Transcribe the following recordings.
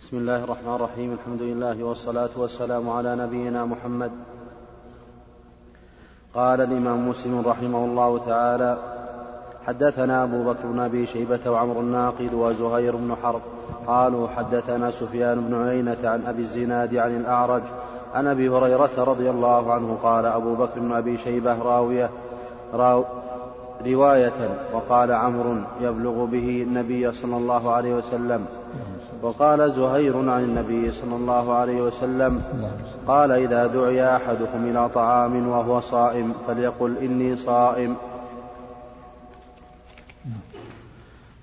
بسم الله الرحمن الرحيم الحمد لله والصلاة والسلام على نبينا محمد قال الإمام مسلم رحمه الله تعالى حدثنا أبو بكر بن أبي شيبة وعمر الناقد وزهير بن حرب قالوا حدثنا سفيان بن عيينة عن أبي الزناد عن الأعرج عن أبي هريرة رضي الله عنه قال أبو بكر بن أبي شيبة راوية راو رواية وقال عمرو يبلغ به النبي صلى الله عليه وسلم وقال زهير عن النبي صلى الله عليه وسلم قال إذا دعي أحدكم إلى طعام وهو صائم فليقل إني صائم.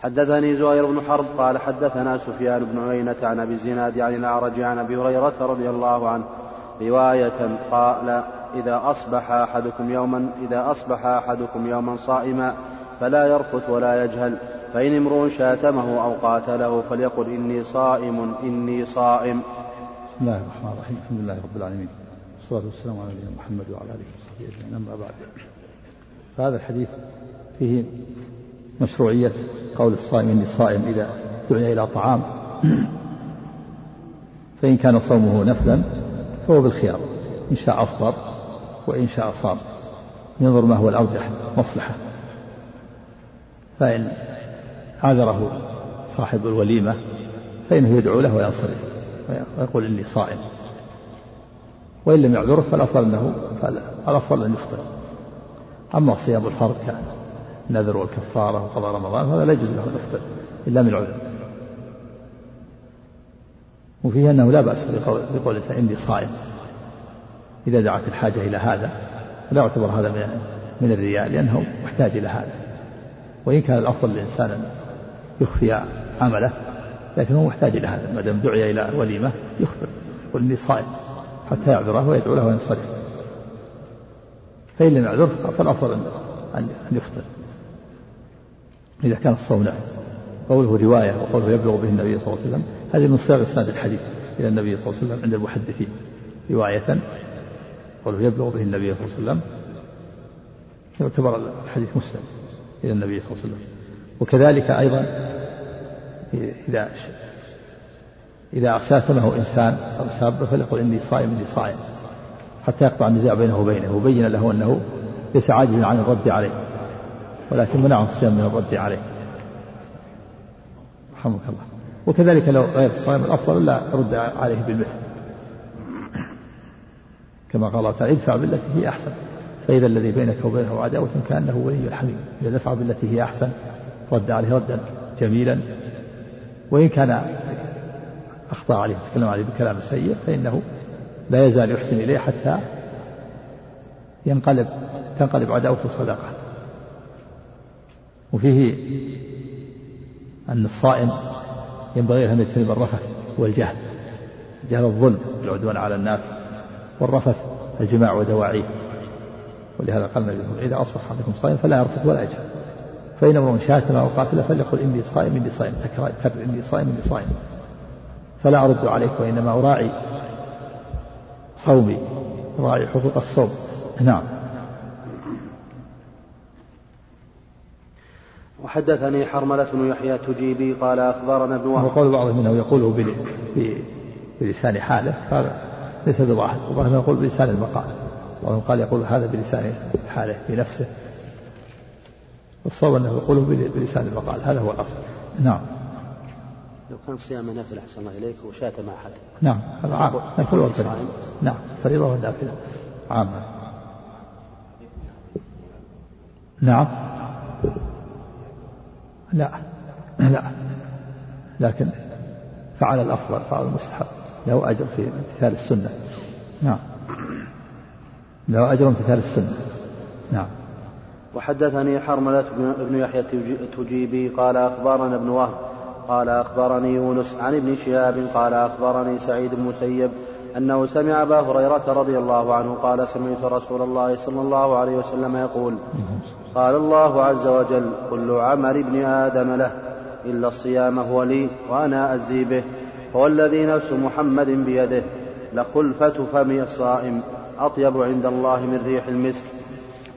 حدثني زهير بن حرب قال حدثنا سفيان بن عيينة عن أبي الزناد عن الأعرج عن أبي هريرة رضي الله عنه رواية قال إذا أصبح أحدكم يوما إذا أصبح أحدكم يوما صائما فلا يرفث ولا يجهل. فإن امرؤ شاتمه أو قاتله فليقل إني صائم إني صائم. بسم الله الرحمن الرحيم. الحمد لله رب العالمين. والصلاة والسلام على نبينا محمد وعلى آله وصحبه أجمعين. أما بعد فهذا الحديث فيه مشروعية قول الصائم إني صائم إذا دعي إلى طعام. فإن كان صومه نفلا فهو بالخيار إن شاء أفطر وإن شاء صام. ينظر ما هو الأرجح مصلحة. فإن عذره صاحب الوليمة فإنه يدعو له وينصرف ويقول إني صائم. وإن لم يعذره فالأفضل أنه الأفضل أن يفطر. أما صيام الفرض كالنذر والكفارة وقضاء رمضان هذا لا يجوز له أن يفطر إلا من عذر وفيه أنه لا بأس بقول, بقول الإنسان إني صائم. إذا دعت الحاجة إلى هذا لا يعتبر هذا من من الرياء لأنه محتاج إلى هذا. وإن كان الأفضل للإنسان أن يخفي عمله لكن هو محتاج إلى هذا. ما دام دعي إلى وليمة يخبر يقول إني صائم حتى يعذره ويدعو له وينصرف فإن لم يعذره فالأفضل أن يفطر. إذا كان الصوم له قوله رواية وقوله يبلغ به النبي صلى الله عليه وسلم هذه من صيغ إسناد الحديث إلى النبي صلى الله عليه وسلم عند المحدثين. رواية قوله يبلغ به النبي صلى الله عليه وسلم يعتبر الحديث مسلم إلى النبي صلى الله عليه وسلم. وكذلك أيضا إذا إذا شاتمه إنسان أو سابه فليقل إني صائم إني صائم حتى يقطع النزاع بينه وبينه وبين له أنه ليس عاجزا عن الرد عليه ولكن منعه الصيام من الرد عليه. رحمك الله. وكذلك لو غير الصائم الأفضل لا يرد عليه بالمثل. كما قال الله تعالى ادفع بالتي هي أحسن. فإذا الذي بينك وبينه عداوة كأنه ولي حميم إذا دفع بالتي هي أحسن رد عليه ردا جميلا. وإن كان أخطأ عليه تكلم عليه بكلام سيء فإنه لا يزال يحسن إليه حتى ينقلب تنقلب عداوته صدقة وفيه أن الصائم ينبغي أن يجتنب الرفث والجهل جهل الظلم والعدوان على الناس والرفث الجماع ودواعيه. ولهذا قال النبي إذا أصبح أحدكم صائم فلا يرفث ولا يجهل. فإن امرؤ شاتم أو قاتل فليقل إني صائم إني صائم. تكرر إني صائم إني صائم. فلا أرد عليك وإنما أراعي صومي أراعي حقوق الصوم. نعم. وحدثني حرملة بن يحيى التجيبي قال أخبرنا ابن وهب. وقول بعضهم أنه يقوله بلسان حالة قال ليس بظاهر وبعضهم يقول بلسان المقال. بعضهم قال يقول هذا بلسان حالة بنفسه والصواب أنه يقوله بلسان المقال. هذا هو الأصل. نعم. لو كان صيام نافلة أحسن الله إليك وشاتم أحد. نعم. هذا عام. نفل والفريضة نعم. فريضة والنافلة عامة نعم. لا. لا. لكن فعل الأفضل فعل المستحب. له أجر في امتثال السنة. نعم. له أجر امتثال السنة. نعم. وحدثني حرملة بن يحيى التجيبي قال أخبرنا ابن وهب قال أخبرني يونس عن ابن شهاب قال أخبرني سعيد بن مسيب أنه سمع أبا هريرة رضي الله عنه قال سمعت رسول الله صلى الله عليه وسلم يقول قال الله عز وجل كل عمل ابن آدم له إلا الصيام هو لي وأنا أجزي به والذي نفس محمد بيده لخلفة فم الصائم أطيب عند الله من ريح المسك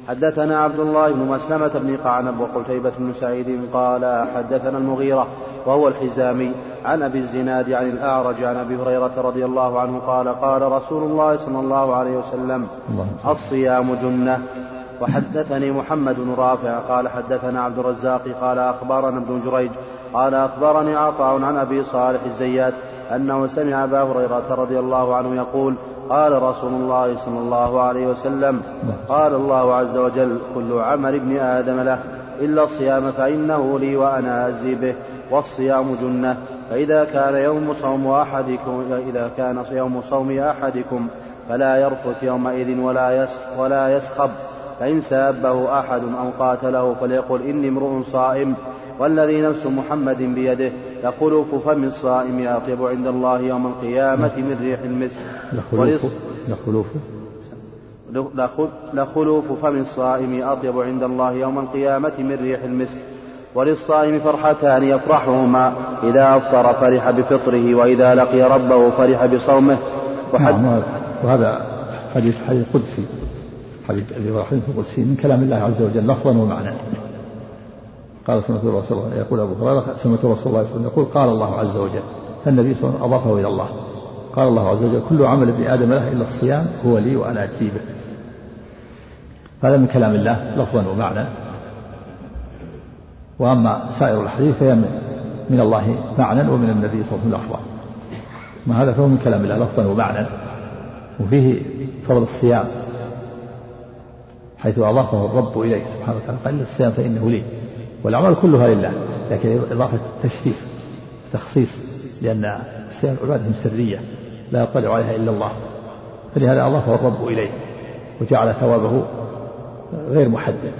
حدثنا عبد الله بن مسلمة بن قعنب وقتيبة بن سعيد قال حدثنا المغيرة وهو الحزامي عن أبي الزناد عن الأعرج عن أبي هريرة رضي الله عنه قال قال رسول الله صلى الله عليه وسلم الصيام جنة. وحدثني محمد بن رافع قال حدثنا عبد الرزاق قال أخبرنا ابن جريج قال أخبرني عطاء عن أبي صالح الزيات أنه سمع أبا هريرة رضي الله عنه يقول قال رسول الله صلى الله عليه وسلم قال الله عز وجل كل عمل ابن آدم له إلا الصيام فإنه لي وأنا أجزي به والصيام جنة فإذا كان يوم صوم أحدكم إذا كان يوم صوم أحدكم فلا يرفث يومئذ ولا ولا يسخب فإن سابه أحد أو قاتله فليقل إني امرؤ صائم والذي نفس محمد بيده لخلوف فم الصائم أطيب عند الله يوم القيامة من ريح المسك. لخلوف لخلوف فم الصائم أطيب عند الله يوم القيامة من ريح المسك. وللصائم فرحتان يفرحهما. إذا أفطر فرح بفطره وإذا لقي ربه فرح بصومه. وحد نعم وهذا حديث حديث قدسي. حديث أبي الحديث القدسي من كلام الله عز وجل لفظا ومعنى. قال سمعت رسول الله يقول أبو هريرة سمعت رسول الله صلى الله عليه وسلم يقول قال الله عز وجل فالنبي صلى الله عليه وسلم أضافه إلى الله. قال الله عز وجل كل عمل ابن آدم له إلا الصيام هو لي وأنا أجزي به. هذا من كلام الله لفظا ومعنى. وأما سائر الحديث فهي من الله معنى ومن النبي صلى الله عليه وسلم لفظا. ما هذا فهو من كلام الله لفظا ومعنى وفيه فضل الصيام حيث أضافه الرب إليه سبحانه وتعالى قال الصيام فإنه لي. والأعمال كلها لله لكن إضافة تشريف تخصيص لأن الصيام عبادة سرية لا يطلع عليها إلا الله فلهذا أضافه الرب إليه وجعل ثوابه غير محدد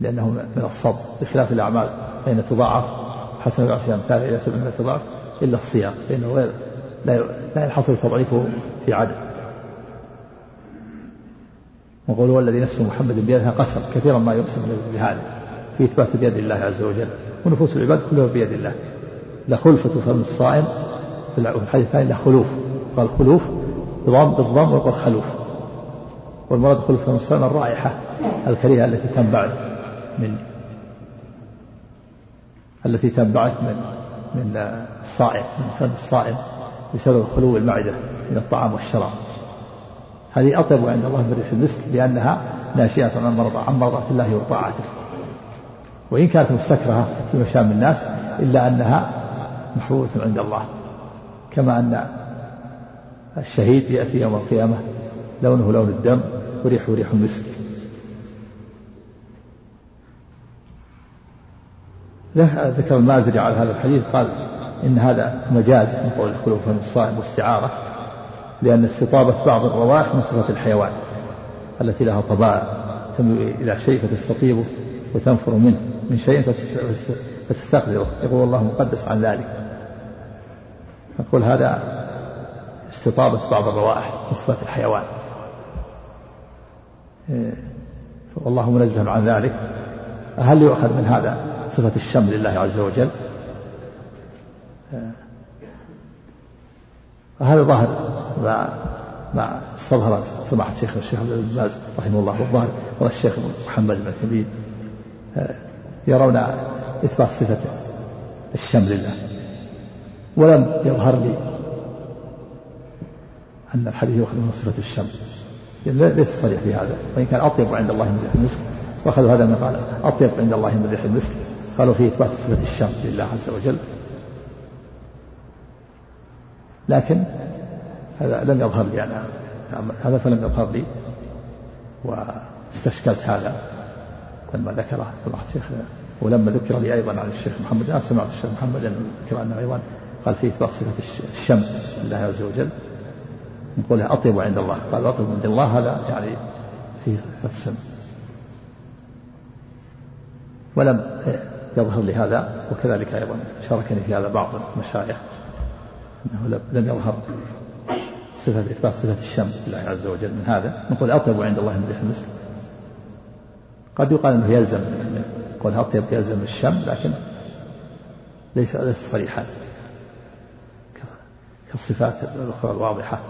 لأنه من الصبر بخلاف الأعمال فإن تضاعف حسن بعشر أمثال إلى سبعمائة تضاعف إلا الصيام فإنه غير لا ينحصر تضعيفه في عدد وقول هو الذي نفس محمد بيدها قسم كثيرا ما يقسم بهذا في إثبات بيد الله عز وجل ونفوس العباد كلها بيد الله. لخلفة فم الصائم في الحديث الثاني لخلوف قال خلوف بضم بالضم وقال خلوف. والمراد خلوف فم الصائم الرائحة الكريهة التي تنبعث من التي تنبعث من من الصائم من فم الصائم بسبب خلو المعدة من الطعام والشراب. هذه أطيب عند الله من ريح المسك لأنها ناشئة عن مرضى عن مرضى الله وطاعته. وإن كانت مستكرهة في مشام الناس إلا أنها محبوبة عند الله. كما أن الشهيد يأتي يوم القيامة لونه لون الدم وريحه ريح المسك. له ذكر المازري على هذا الحديث قال إن هذا مجاز من قول الخلوف الصائم واستعارة. لأن استطابة بعض الروائح من صفة الحيوان التي لها طبائع تميل إلى شيء فتستطيبه وتنفر منه من شيء فتستقدره يقول الله مقدس عن ذلك. نقول هذا استطابة بعض الروائح من صفات الحيوان. والله منزه عن ذلك. هل يؤخذ من هذا صفة الشم لله عز وجل؟ هذا ظاهر. مع مع استظهر سماحة الشيخ الشيخ عبد باز رحمه الله والظاهر والشيخ محمد بن عثيمين آه، يرون إثبات صفة الشم لله. ولم يظهر لي أن الحديث يؤخذ من صفة الشم ليس صريح في هذا. وإن كان أطيب عند الله من ريح المسك وأخذوا هذا من قال أطيب عند الله من ريح المسك قالوا فيه إثبات صفة الشم لله عز وجل. لكن هذا لم يظهر لي أنا. هذا فلم يظهر لي واستشكلت هذا لما ذكره. سمعت الشيخ ولما ذكر لي أيضا عن الشيخ محمد أنا سمعت الشيخ محمد ذكر أنه أيضا قال فيه إثبات صفة الشم لله عز وجل. نقولها أطيب عند الله. قال أطيب عند الله هذا يعني فيه صفة الشم. ولم يظهر لي هذا وكذلك أيضا شاركني في هذا بعض المشايخ أنه لم يظهر. صفة إثبات صفة الشم لله عز وجل من هذا. نقول أطيب عند الله من ريح المسك. قد يقال أنه يلزم قول أطيب يلزم الشم لكن ليس ليس صريحا كالصفات الأخرى الواضحة.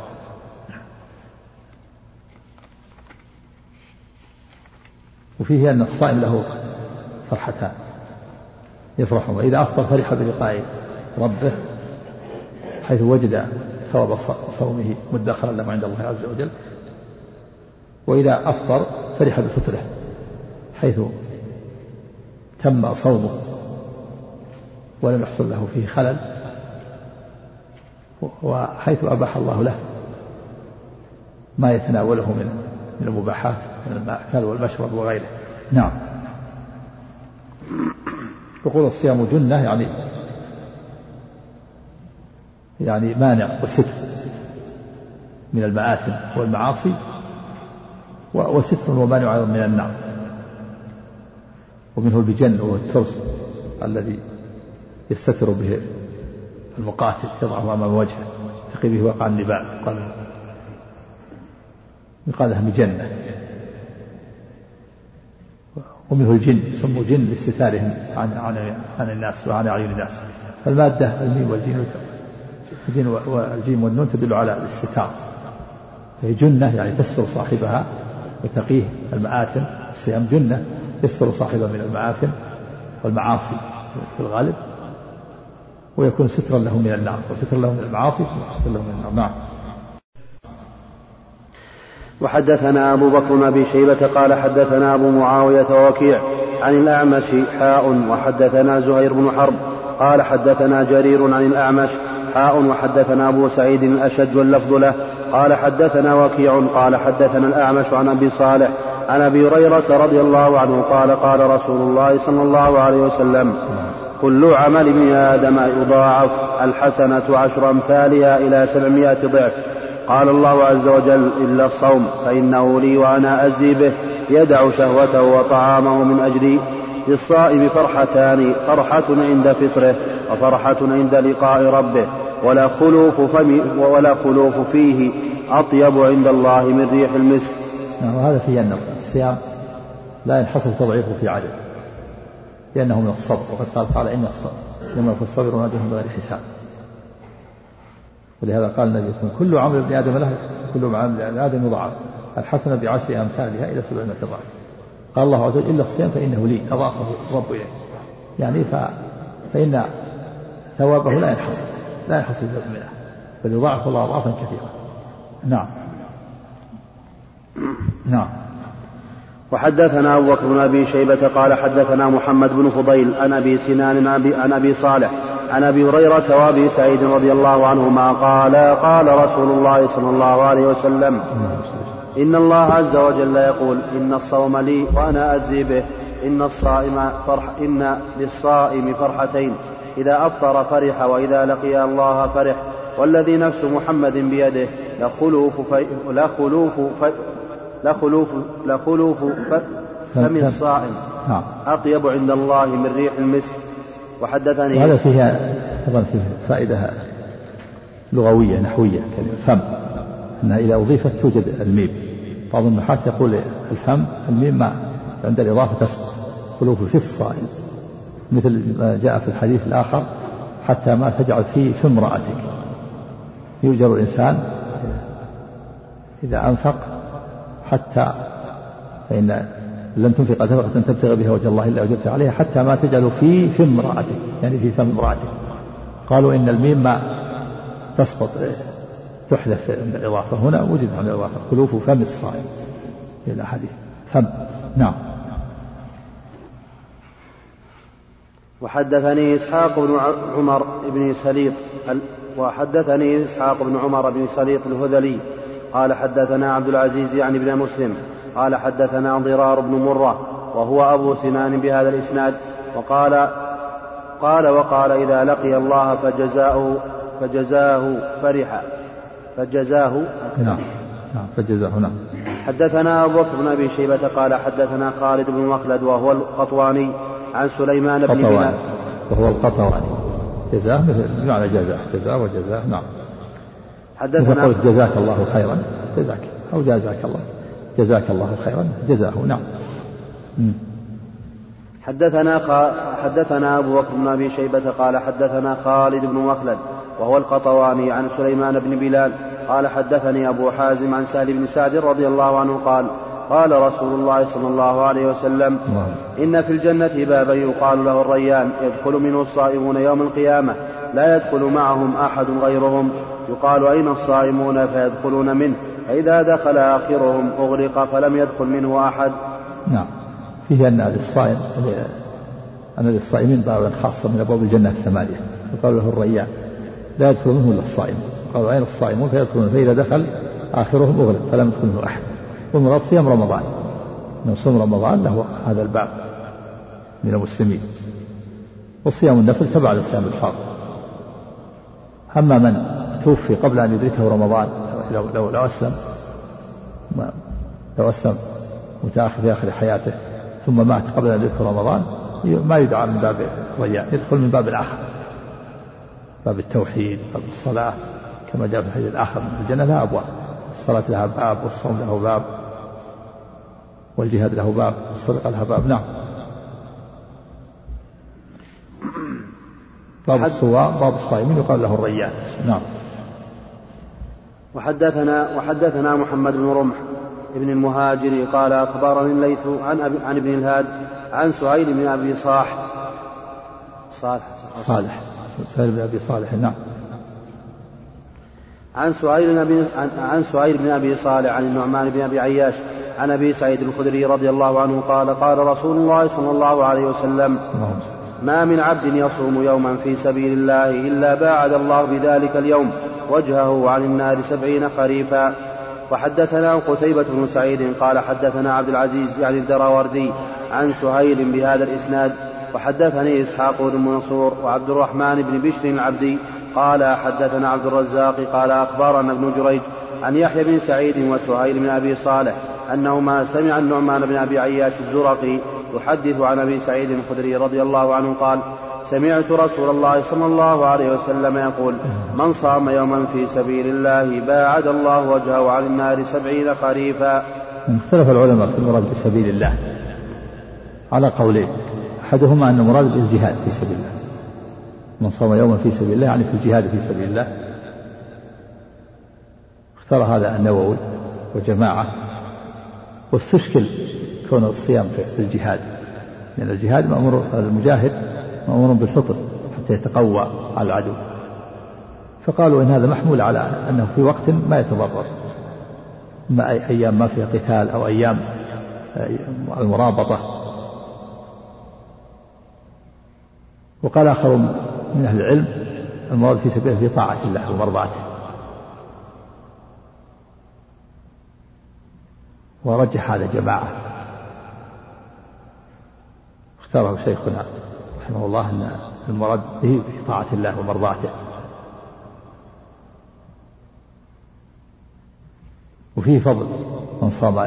وفيه أن الصائم له فرحتان. يفرح وإذا أفطر فرح بلقاء ربه حيث وجد ثواب صومه مدخرا له عند الله عز وجل وإذا أفطر فرح بفطره حيث تم صومه ولم يحصل له فيه خلل وحيث أباح الله له ما يتناوله من من المباحات من المأكل والمشرب وغيره. نعم. يقول الصيام جنة يعني يعني مانع وستر من المآثم والمعاصي وستر ومانع أيضا من النار. ومنه المجن وهو الترس الذي يستتر به المقاتل يضعه أمام وجهه يتقي به وقع النبال قال يقال لها مجنة. ومنه الجن يسموا جن لاستتارهم عن عن عن الناس وعن أعين الناس. فالمادة الميم والجيم الجن والجيم والنون تدل على الاستتار. فهي جنة يعني تستر صاحبها وتقيه المآثم. الصيام جنة يستر صاحبها من المآثم والمعاصي في الغالب. ويكون سترا له من النار وسترا له من المعاصي وسترا له من النار. نعم وحدثنا أبو بكر بن أبي شيبة قال حدثنا أبو معاوية ووكيع عن الأعمش حاء وحدثنا زهير بن حرب قال حدثنا جرير عن الأعمش حاء وحدثنا أبو سعيد الأشج واللفظ له. قال حدثنا وكيع قال حدثنا الأعمش عن أبي صالح عن أبي هريرة رضي الله عنه قال قال رسول الله صلى الله عليه وسلم كل عمل ابن آدم يضاعف الحسنة عشر أمثالها إلى سبعمائة ضعف. قال الله عز وجل إلا الصوم فإنه لي وأنا أجزي به يدع شهوته وطعامه من أجلي. للصائم فرحتان فرحة عند فطره وفرحة عند لقاء ربه. ولا خلوف فم ولا خلوف فيه أطيب عند الله من ريح المسك. نعم وهذا فيه أن الصيام لا ينحصر تضعيفه في عدد لأنه من الصبر. وقد قال تعالى إن الصبر يوم يكون الصبر ونادهم بغير حساب. ولهذا قال النبي صلى الله عليه وسلم كل عمل ابن آدم له كل عمل ابن آدم يضاعف الحسنة بعشر أمثالها إلى سبعمائة ضعف. قال الله عز وجل إلا الصيام فإنه لي اضافه الرب إليه. يعني ف... فإن ثوابه لا ينحصر لا ينحصر بالمئة بل يضاعف الله أضعافا كثيرة. نعم. نعم. وحدثنا أبو بكر بن أبي شيبة قال حدثنا محمد بن فضيل عن أبي سنان عن أبي صالح عن أبي هريرة وأبي سعيد رضي الله عنهما قال قال رسول الله صلى الله عليه وسلم إن الله عز وجل يقول إن الصوم لي وأنا أجزي به. إن الصائم فرح إن للصائم فرحتين. إذا أفطر فرح وإذا لقي الله فرح. والذي نفس محمد بيده. لخلوف في لخلوف في لخلوف لخلوف فم الصائم. نعم. أطيب عند الله من ريح المسك. وحدثني وهذا فيها أيضا فيه فائدة لغوية نحوية فم. أنها إذا أضيفت توجد الميم. بعض النحاة يقول الفم الميم عند الإضافة تسقط. خلوف في الصائم مثل ما جاء في الحديث الآخر حتى ما تجعل في في امرأتك. يؤجر الإنسان إذا أنفق حتى فإن لن تنفق نفقة تبتغي بها وجه الله إلا وجدت عليها حتى ما تجعل في في امرأتك يعني في فم امرأتك. قالوا إن الميم ما تسقط. تحذف الإضافة هنا وجد عند الإضافة. خلوف فم الصائم في الأحاديث فم. نعم. وحدثني إسحاق بن عمر بن سليط وحدثني إسحاق بن عمر بن سليط الهذلي. قال حدثنا عبد العزيز يعني بن مسلم. قال حدثنا ضرار بن مرة وهو أبو سنان بهذا الإسناد. وقال قال وقال إذا لقي الله فجزاؤه فجزاه فرح فجزاه. نعم. نعم فجزاه نعم. حدثنا أبو بكر بن أبي شيبة قال حدثنا خالد بن مخلد وهو القطواني عن سليمان بن بلال. وهو القطواني. جزاه مثل بمعنى جزاه. جزاه وجزاه نعم. حدثنا قلت جزاك الله خيرا. جزاك. أو جازاك الله. جزاك الله خيرا. جزاه نعم. حدثنا خ... حدثنا أبو بكر بن أبي شيبة قال حدثنا خالد بن مخلد وهو القطواني عن سليمان بن بلال قال حدثني أبو حازم عن سهل بن سعد رضي الله عنه قال قال رسول الله صلى الله عليه وسلم إن في الجنة بابا يقال له الريان يدخل منه الصائمون يوم القيامة لا يدخل معهم أحد غيرهم. يقال أين الصائمون؟ فيدخلون منه. فإذا دخل آخرهم أغلق فلم يدخل منه أحد. نعم. فيه أن للصائم أن للصائمين بابا خاصة من أبواب الجنة الثمانية. يقال له الريان. لا يدخل منه إلا الصائم. قالوا أين الصائمون فيدخلون فإذا دخل آخرهم أغلق فلم يدخل منه أحد. والمراد صيام رمضان. من صوم رمضان له هذا الباب من المسلمين. وصيام النفل تبع لصيام الفرض أما من توفي قبل أن يدركه رمضان لو لو, لو أسلم لو أسلم متأخر في آخر حياته ثم مات قبل أن يدركه رمضان ما يدعى من باب الرياء يدخل من باب الآخر. باب التوحيد باب الصلاة كما جاء في الحديث الآخر الجنة لها أبواب الصلاة لها باب والصوم له باب والجهاد له باب والصدقة لها باب نعم. باب الصوام باب الصائمين يقال له الريان. نعم. وحدثنا وحدثنا محمد بن رمح ابن المهاجر قال أخبرني الليث عن أبي عن ابن الهاد عن سهيل بن أبي صاح صالح. صالح. سهيل بن أبي صالح. نعم. عن سهيل بن ابي عن سهيل بن أبي صالح عن النعمان بن أبي عياش عن أبي سعيد الخدري رضي الله عنه قال قال رسول الله صلى الله عليه وسلم ما من عبد يصوم يوما في سبيل الله إلا باعد الله بذلك اليوم وجهه عن النار سبعين خريفا. وحدثنا قتيبة بن سعيد قال حدثنا عبد العزيز يعني الدراوردي عن سهيل بهذا الإسناد وحدثني إسحاق بن منصور وعبد الرحمن بن بشر العبدي قال حدثنا عبد الرزاق قال أخبرنا ابن جريج عن يحيى بن سعيد وسهيل بن أبي صالح أنهما سمع النعمان بن أبي عياش الزرقي يحدث عن أبي سعيد الخدري رضي الله عنه قال سمعت رسول الله صلى الله عليه وسلم يقول من صام يوما في سبيل الله باعد الله وجهه عن النار سبعين خريفا اختلف العلماء في المراد بسبيل الله على قولين أحدهما أن المراد بالجهاد في سبيل الله. من صام يوما في سبيل الله يعني في الجهاد في سبيل الله. اختار هذا النووي وجماعة. واستشكل كون الصيام في الجهاد. لأن الجهاد مأمور المجاهد مأمور بالفطر حتى يتقوى على العدو. فقالوا إن هذا محمول على أنه في وقت ما يتضرر. ما أيام ما فيها قتال أو أيام المرابطة. وقال آخر من أهل العلم المراد في سبيله في طاعة الله ومرضاته. ورجح هذا جماعة. اختاره شيخنا رحمه الله أن المراد به في طاعة الله ومرضاته. وفيه فضل من صام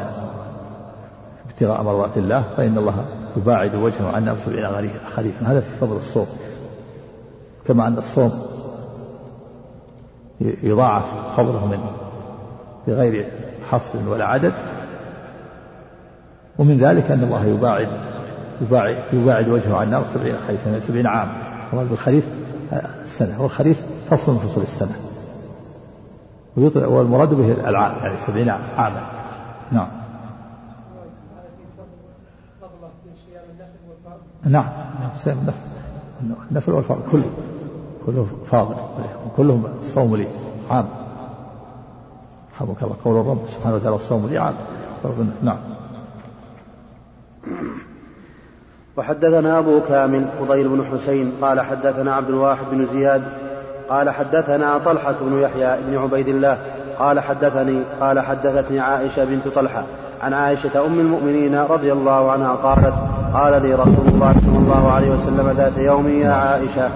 ابتغاء مرضات الله فإن الله يباعد وجهه عن سبعين خريفا هذا في فضل الصوم. كما أن الصوم يضاعف فضله من بغير حصر ولا عدد. ومن ذلك أن الله يباعد يباعد, يباعد وجهه عن النار سبعين خريفا يعني سبعين عام. المراد بالخريف السنة. والخريف فصل من فصول السنة. والمراد به العام يعني سبعين عاما. نعم. نعم النفل والفرض كله كله فاضل كلهم الصوم لي عام. رحمك الله قول الرب سبحانه وتعالى الصوم لي عام. نعم. وحدثنا أبو كامل فضيل بن حسين قال حدثنا عبد الواحد بن زياد قال حدثنا طلحة بن يحيى بن عبيد الله قال حدثني قال حدثتني عائشة بنت طلحة عن عائشة أم المؤمنين رضي الله عنها قالت قال لي رسول الله صلى الله عليه وسلم ذات يوم يا عائشة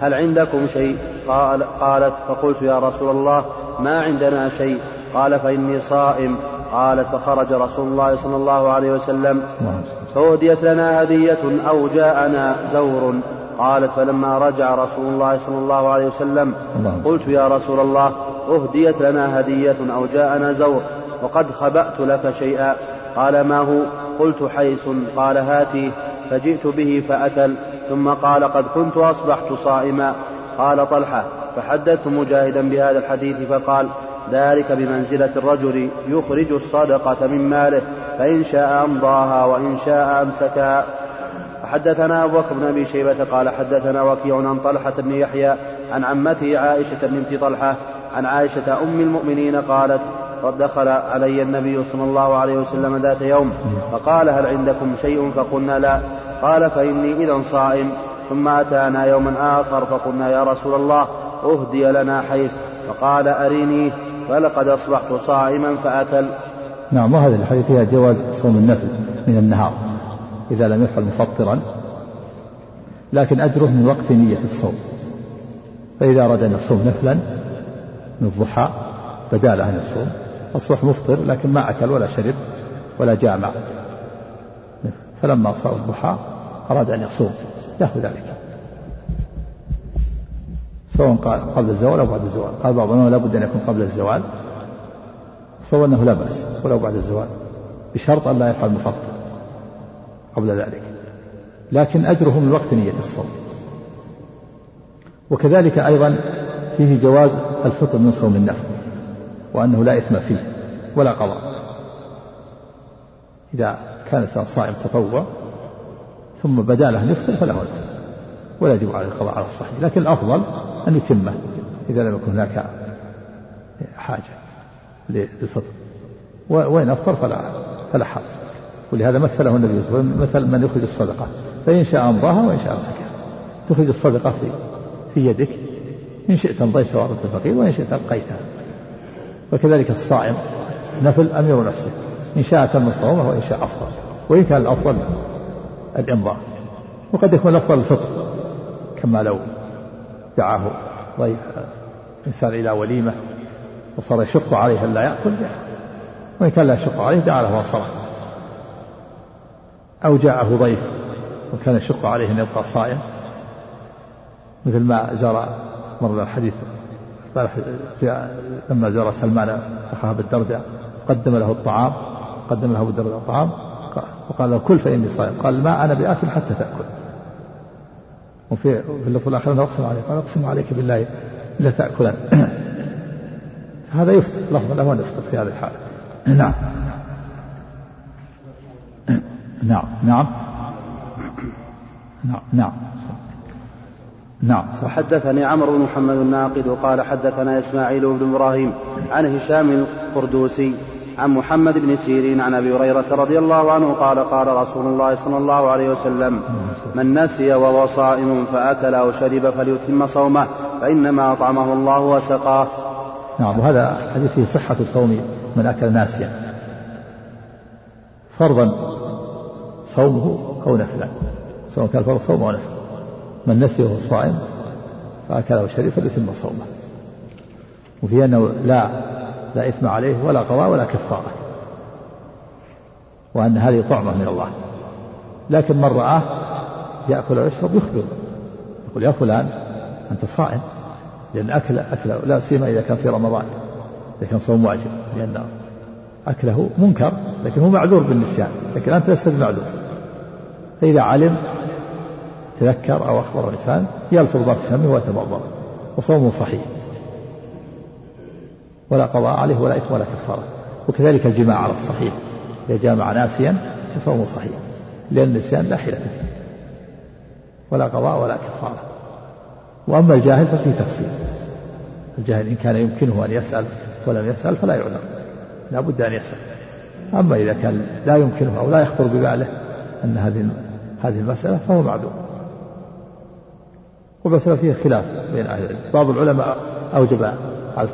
هل عندكم شيء؟ قال قالت فقلت يا رسول الله ما عندنا شيء. قال فإني صائم. قالت فخرج رسول الله صلى الله عليه وسلم. فأهديت لنا هدية أو جاءنا زور. قالت فلما رجع رسول الله صلى الله عليه وسلم قلت يا رسول الله أهديت لنا هدية أو جاءنا زور. وقد خبأت لك شيئا. قال ما هو؟ قلت حيس قال هاتي. فجئت به فأكل ثم قال قد كنت أصبحت صائما. قال طلحة فحدثت مجاهدا بهذا الحديث فقال ذلك بمنزلة الرجل يخرج الصدقة من ماله فإن شاء أمضاها وإن شاء أمسكها. حدثنا أبو بكر بن أبي شيبة قال حدثنا وكيع عن طلحة بن يحيى عن عمته عائشة بنت طلحة عن عائشة أم المؤمنين قالت دخل علي النبي صلى الله عليه وسلم ذات يوم فقال هل عندكم شيء؟ فقلنا لا. قال فإني إذا صائم. ثم أتانا يوما آخر فقلنا يا رسول الله أهدي لنا حيث. فقال أريني فلقد أصبحت صائما فأكل. نعم وهذا الحديث فيها جواز صوم النفل من النهار إذا لم يفعل مفطرا لكن أجره من وقت نية الصوم. فإذا أراد أن يصوم نفلا من الضحى بدا له أن أصبح مفطر لكن ما أكل ولا شرب ولا جامع. فلما صار الضحى أراد أن يصوم له ذلك. سواء قبل الزوال أو بعد الزوال؟ قال بعضهم لا بد أن يكون قبل الزوال. سواء أنه لا بأس ولو بعد الزوال بشرط أن لا يفعل مفطر قبل ذلك. لكن أجره من وقت نية الصوم. وكذلك أيضا فيه جواز الفطر من صوم النفل. وأنه لا إثم فيه ولا قضاء. إذا كان صائم تطوع ثم بدا له نفطر فله الفطر ولا يجب عليه القضاء على الصحيح. لكن الأفضل أن يتمه إذا لم يكن هناك حاجة للفطر. وإن أفطر فلا فلا حرج. ولهذا مثله النبي صلى الله عليه وسلم مثل من يخرج الصدقة. فإن شاء أمضاها وإن شاء أمسكها. تخرج الصدقة في في يدك. إن شئت أمضيتها وأردت الفقير وإن شئت أبقيتها. وكذلك الصائم. نفل أمير نفسه. إن شاء تم صومه وإن شاء أفطر وإن كان الأفضل الإمضاء. وقد يكون الأفضل الفطر. كما لو دعاه ضيف إنسان إلى وليمة وصار يشق عليه ألا يأكل وإن كان لا يشق عليه دعا له وصله أو جاءه ضيف وكان يشق عليه أن يبقى صائم. مثل ما جرى مر الحديث لما زار سلمان أخاه بالدرداء قدم له الطعام قدم له بالدرداء الطعام وقال له كل فإني صائم. قال ما أنا بآكل حتى تأكل. وفي في اللفظ الآخر أقسم عليك قال أقسم عليك بالله لا تأكلن. هذا يفطر لفظ أن يفطر في هذه الحالة. نعم. نعم. نعم. نعم. نعم. نعم وحدثني عمرو بن محمد الناقد وقال حدثنا إسماعيل بن إبراهيم عن هشام القردوسي عن محمد بن سيرين عن أبي هريرة رضي الله عنه قال قال رسول الله صلى الله عليه وسلم من نسي وهو صائم فأكل أو شرب فليتم صومه فإنما أطعمه الله وسقاه. نعم وهذا حديث فيه صحة صوم من أكل ناسيا. فرضا صومه أو نفلا سواء كان فرض صوم أو نفل. من نسي وهو صائم فأكل أو شرب فليتم صومه. وفي أنه لا لا إثم عليه ولا قضاء ولا كفارة. وأن هذه طعمة من الله. لكن من رآه يأكل ويشرب يخبر. يقول يا فلان أنت صائم. لأن أكل أكله لا سيما إذا كان في رمضان. إذا كان صوم واجب. لأن أكله منكر لكن هو معذور بالنسيان. لكن أنت لست معذور فإذا علم تذكر أو أخبر الإنسان يلفظ في فمه ويتمضمض وصومه صحيح. ولا قضاء عليه ولا إثم ولا كفارة. وكذلك الجماع على الصحيح. إذا جامع ناسيا فصومه صحيح. لأن النسيان لا حيلة فيه. ولا قضاء ولا كفارة. وأما الجاهل ففيه تفصيل. الجاهل إن كان يمكنه أن يسأل ولم يسأل فلا يعلم لا بد أن يسأل. أما إذا كان لا يمكنه أو لا يخطر بباله أن هذه هذه المسألة فهو معذور. ومسألة فيه خلاف بين أهل العلم. بعض العلماء أوجب على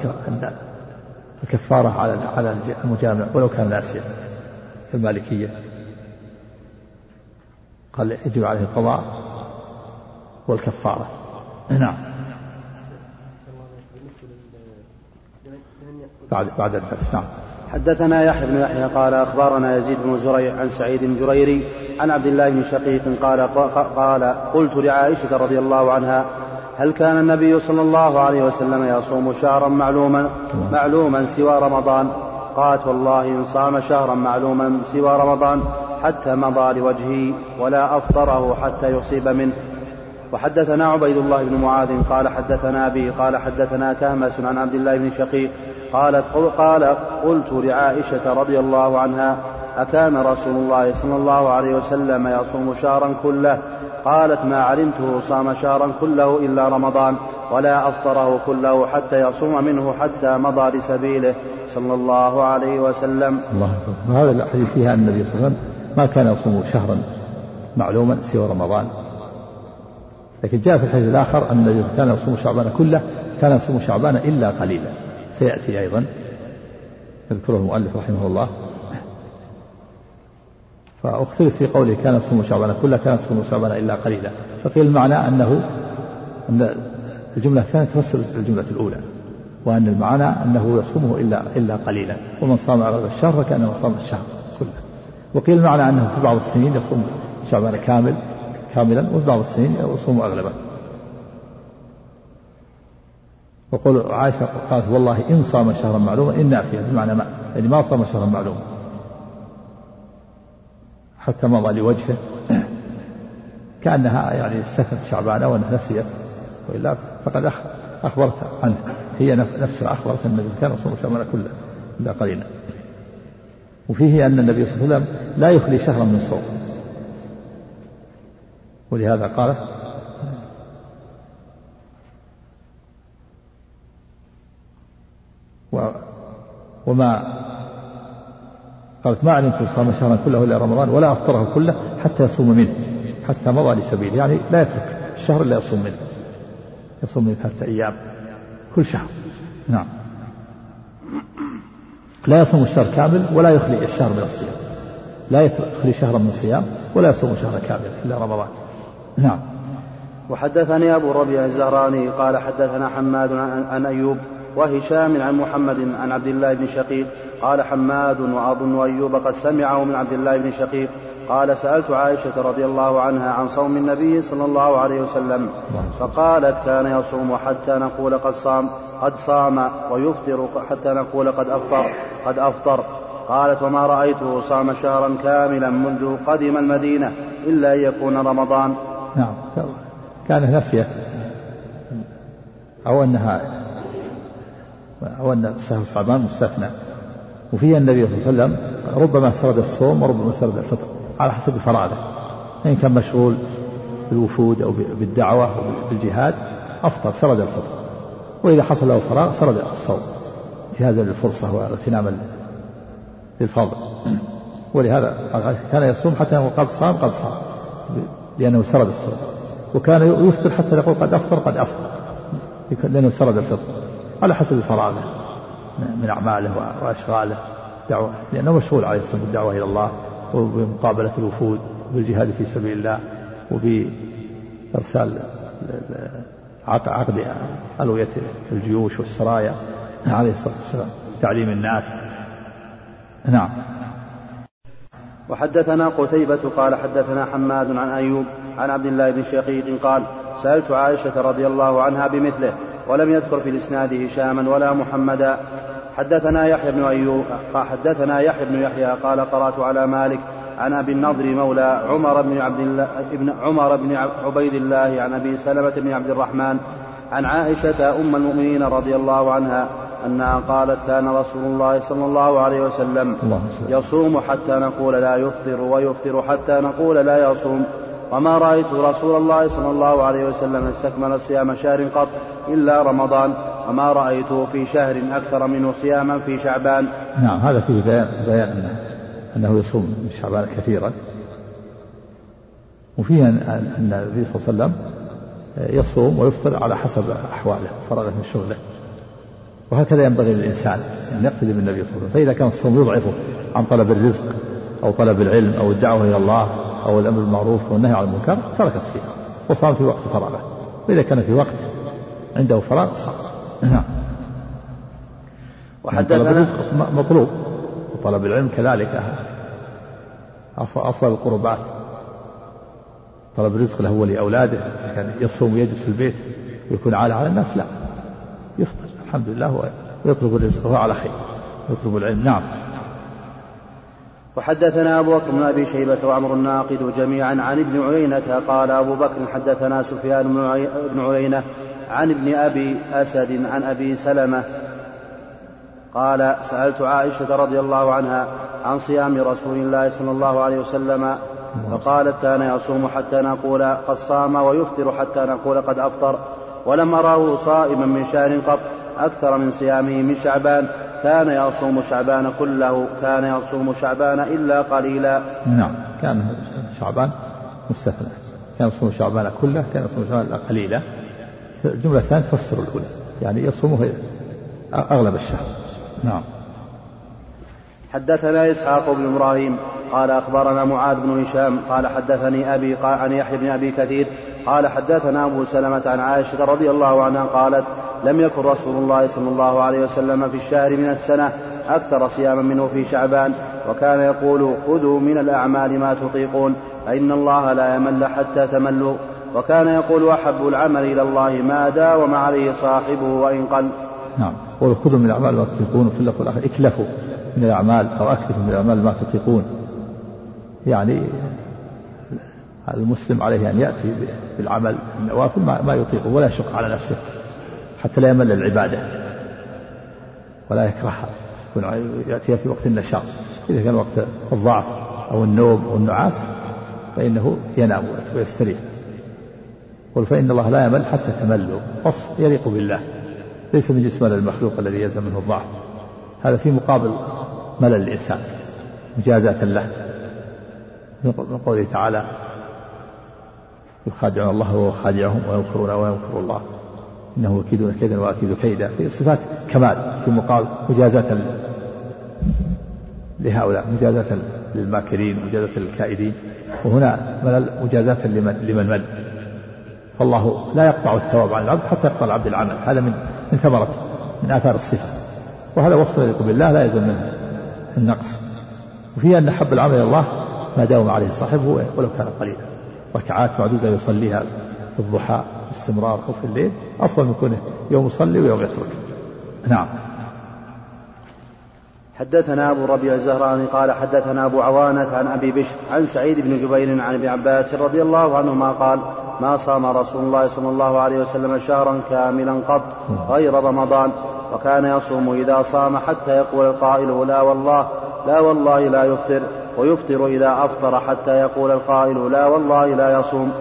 الكفارة على على المجامع ولو كان ناسيا في المالكية. قال يجب عليه القضاء والكفارة. نعم. بعد بعد الدرس. نعم. حدثنا يحيى بن يحيى قال أخبرنا يزيد بن زريع عن سعيد الجريري عن عبد الله بن شقيق قال قال قلت لعائشة رضي الله عنها هل كان النبي صلى الله عليه وسلم يصوم شهرا معلوما معلوما سوى رمضان؟ قالت والله إن صام شهرا معلوما سوى رمضان حتى مضى لوجهه ولا أفطره حتى يصيب منه. وحدثنا عبيد الله بن معاذ قال حدثنا أبي قال حدثنا كهمس عن عبد الله بن شقيق قالت قال قلت لعائشة رضي الله عنها أكان رسول الله صلى الله عليه وسلم يصوم شهرا كله؟ قالت ما علمته صام شهرا كله إلا رمضان ولا أفطره كله حتى يصوم منه حتى مضى لسبيله. صلى الله عليه وسلم. الله وهذا الحديث فيها أن النبي صلى الله عليه وسلم ما كان يصوم شهرا معلوما سوى رمضان. لكن جاء في الحديث الآخر أن النبي كان يصوم شعبان كله كان يصوم شعبان إلا قليلا. سيأتي أيضا. يذكره المؤلف رحمه الله. فاختلف في قوله كان يصوم شعبان كله كان يصوم شعبان إلا قليلا. فقيل المعنى أنه أن الجملة الثانية تفسر الجملة الأولى وأن المعنى أنه يصومه إلا إلا قليلا. ومن صام أغلب الشهر فكأنه صام الشهر كله. وقيل المعنى أنه في بعض السنين يصوم شعبان كامل كاملا وفي بعض السنين يصوم أغلبا وقول عائشة قالت والله إن صام شهرا معلوما إن نافية بمعنى ما يعني ما صام شهرا معلوما. حتى مضى لوجهه. كأنها يعني استثنت شعبان وأنها نسيت. وإلا فقد أخبرت عنه. هي نفسها أخبرت أن النبي كان يصوم شعبان كله إلا قليلا. وفيه أن النبي صلى الله عليه وسلم لا يخلي شهرا من صوم. ولهذا قال وما قالت ما علمت صام شهرا كله إلا رمضان ولا أفطره كله حتى يصوم منه حتى مضى لسبيل يعني لا يترك الشهر إلا يصوم منه يصوم منه ثلاثة أيام كل شهر نعم. لا يصوم الشهر كامل ولا يخلي الشهر من الصيام لا يخلي شهرا من الصيام ولا يصوم شهرا كاملا إلا رمضان نعم. وحدثني أبو ربيع الزهراني قال حدثنا حماد عن أيوب وهشام عن محمد عن عبد الله بن شقيق قال حماد وأظن أيوب قد سمعه من عبد الله بن شقيق قال سألت عائشة رضي الله عنها عن صوم النبي صلى الله عليه وسلم فقالت كان يصوم حتى نقول قد صام قد صام ويفطر حتى نقول قد أفطر قد أفطر قالت وما رأيته صام شهرا كاملا منذ قدم المدينة إلا أن يكون رمضان نعم. كان نسيت أو أنها أو أن سهو صعبان مستثنى. وفيه النبي صلى الله عليه وسلم ربما سرد الصوم وربما سرد الفطر على حسب فراغه إن كان مشغول بالوفود أو بالدعوة أو بالجهاد أفطر سرد الفطر. وإذا حصل له فراغ سرد الصوم. انتهازا للفرصة واغتناما للفضل ولهذا كان يصوم حتى يقول قد صام قد صام لأنه سرد الصوم. وكان يفطر حتى يقول قد أفطر قد أفطر. لأنه سرد الفطر. على حسب فراغه من أعماله وأشغاله دعوة لأنه مشغول عليه الصلاة بالدعوة إلى الله وبمقابلة الوفود بالجهاد في سبيل الله وبإرسال عقد ألوية الجيوش والسرايا عليه الصلاة والسلام تعليم الناس. نعم. وحدثنا قتيبة قال حدثنا حماد عن أيوب عن عبد الله بن شقيق قال سألت عائشة رضي الله عنها بمثله ولم يذكر في الإسناد هشاما ولا محمدا. حدثنا يحيى بن أيوب حدثنا يحيى بن يحيى قال قرأت على مالك عن أبي النضر مولى عمر بن عبد الله ابن عمر بن عبيد الله عن أبي سلمة بن عبد الرحمن عن عائشة أم المؤمنين رضي الله عنها أنها قالت كان رسول الله صلى الله عليه وسلم يصوم حتى نقول لا يفطر ويفطر حتى نقول لا يصوم. وما رأيت رسول الله صلى الله عليه وسلم استكمل صيام شهر قط إلا رمضان وما رأيته في شهر أكثر منه صياما في شعبان. نعم هذا فيه بيان, بيان أنه, أنه يصوم من شعبان كثيرا. وفيه أن النبي صلى الله عليه وسلم يصوم ويفطر على حسب أحواله فرغه من شغله. وهكذا ينبغي للإنسان أن يقتدي بالنبي صلى الله عليه وسلم. فإذا كان الصوم يضعفه عن طلب الرزق أو طلب العلم أو الدعوة إلى الله أو الأمر بالمعروف والنهي عن المنكر ترك الصيام وصام في وقت فراغه. وإذا كان في وقت عنده فراغ صام. نعم. وحدثنا مطلوب. وطلب العلم كذلك. أفضل القربات. طلب الرزق له ولأولاده. كان يصوم ويجلس في البيت ويكون عالة على الناس لا. يفطر الحمد لله ويطلب الرزق وهو على خير. يطلب العلم. نعم. وحدثنا أبو بكر بن أبي شيبة وعمر الناقد جميعا عن ابن عيينة قال أبو بكر حدثنا سفيان بن عيينة عن ابن أبي أسد عن أبي سلمة قال سألت عائشة رضي الله عنها عن صيام رسول الله صلى الله عليه وسلم فقالت كان يصوم حتى نقول قد صام ويفطر حتى نقول قد أفطر ولم أراه صائما من شهر قط أكثر من صيامه من شعبان كان يصوم شعبان كله كان يصوم شعبان إلا قليلا. نعم كان شعبان مستثنى. كان يصوم شعبان كله كان يصوم شعبان إلا قليلا. الجملة الثانية تفسر الأولى يعني يصومه أغلب الشهر. نعم. حدثنا إسحاق بن إبراهيم قال أخبرنا معاذ بن هشام قال حدثني أبي قال عن يحيى بن أبي كثير قال حدثنا أبو سلمة عن عائشة رضي الله عنها قالت لم يكن رسول الله صلى الله عليه وسلم في الشهر من السنة أكثر صياما منه في شعبان وكان يقول خذوا من الأعمال ما تطيقون فإن الله لا يمل حتى تملوا. وكان يقول أحب العمل إلى الله ما داوم عليه صاحبه وإن قل. نعم. خذوا من الأعمال ما تطيقون اللفظ الآخر اكلفوا من الأعمال أو أكلفوا من الأعمال ما تطيقون. يعني المسلم عليه أن يأتي بالعمل النوافل ما يطيقه ولا يشق على نفسه حتى لا يمل العبادة ولا يكرهها يأتيها في وقت النشاط. إذا كان وقت الضعف أو النوم أو النعاس فإنه ينام ويستريح. قل فإن الله لا يمل حتى تملوا. وصف يليق بالله. ليس من جسمان المخلوق الذي يلزم منه الضعف. هذا في مقابل ملل الإنسان. مجازاة له. من قوله تعالى يخادعون الله وهو خادعهم ويمكرون ويمكر الله. إنه يكيدون كيدا وأكيد كيدا. في صفات كمال في مقابل مجازاة لهؤلاء مجازاة للماكرين مجازاة للكائدين. وهنا ملل مجازاة لمن لمن مل. فالله لا يقطع الثواب عن العبد حتى يقطع العبد العمل. هذا من من ثمرة من آثار الصفة. وهذا وصف يليق بالله لا يلزم منه النقص. وفيه أن حب العمل إلى الله ما داوم عليه صاحبه ولو كان قليلا. ركعات معدودة يصليها في الضحى باستمرار أو في الليل. أفضل من كونه يوم يصلي ويوم يترك. نعم. حدثنا أبو ربيع الزهراني قال حدثنا أبو عوانة عن أبي بشر عن سعيد بن جبير عن ابن عباس رضي الله عنهما قال ما صام رسول الله صلى الله عليه وسلم شهرا كاملا قط غير رمضان وكان يصوم إذا صام حتى يقول القائل لا والله لا والله لا يفطر. ويفطر إذا أفطر حتى يقول القائل لا والله لا يصوم.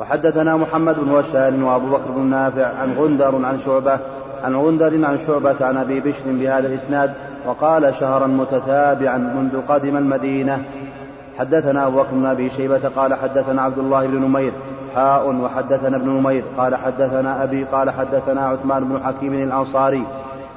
وحدثنا محمد بن بشار وأبو بكر بن نافع عن غندر عن شعبة عن غندر عن شعبة عن أبي بشر بهذا الإسناد وقال شهرا متتابعا منذ قدم المدينة. حدثنا أبو بكر بن أبي شيبة قال حدثنا عبد الله بن نمير حاء وحدثنا ابن نمير قال حدثنا أبي قال حدثنا عثمان بن حكيم الأنصاري.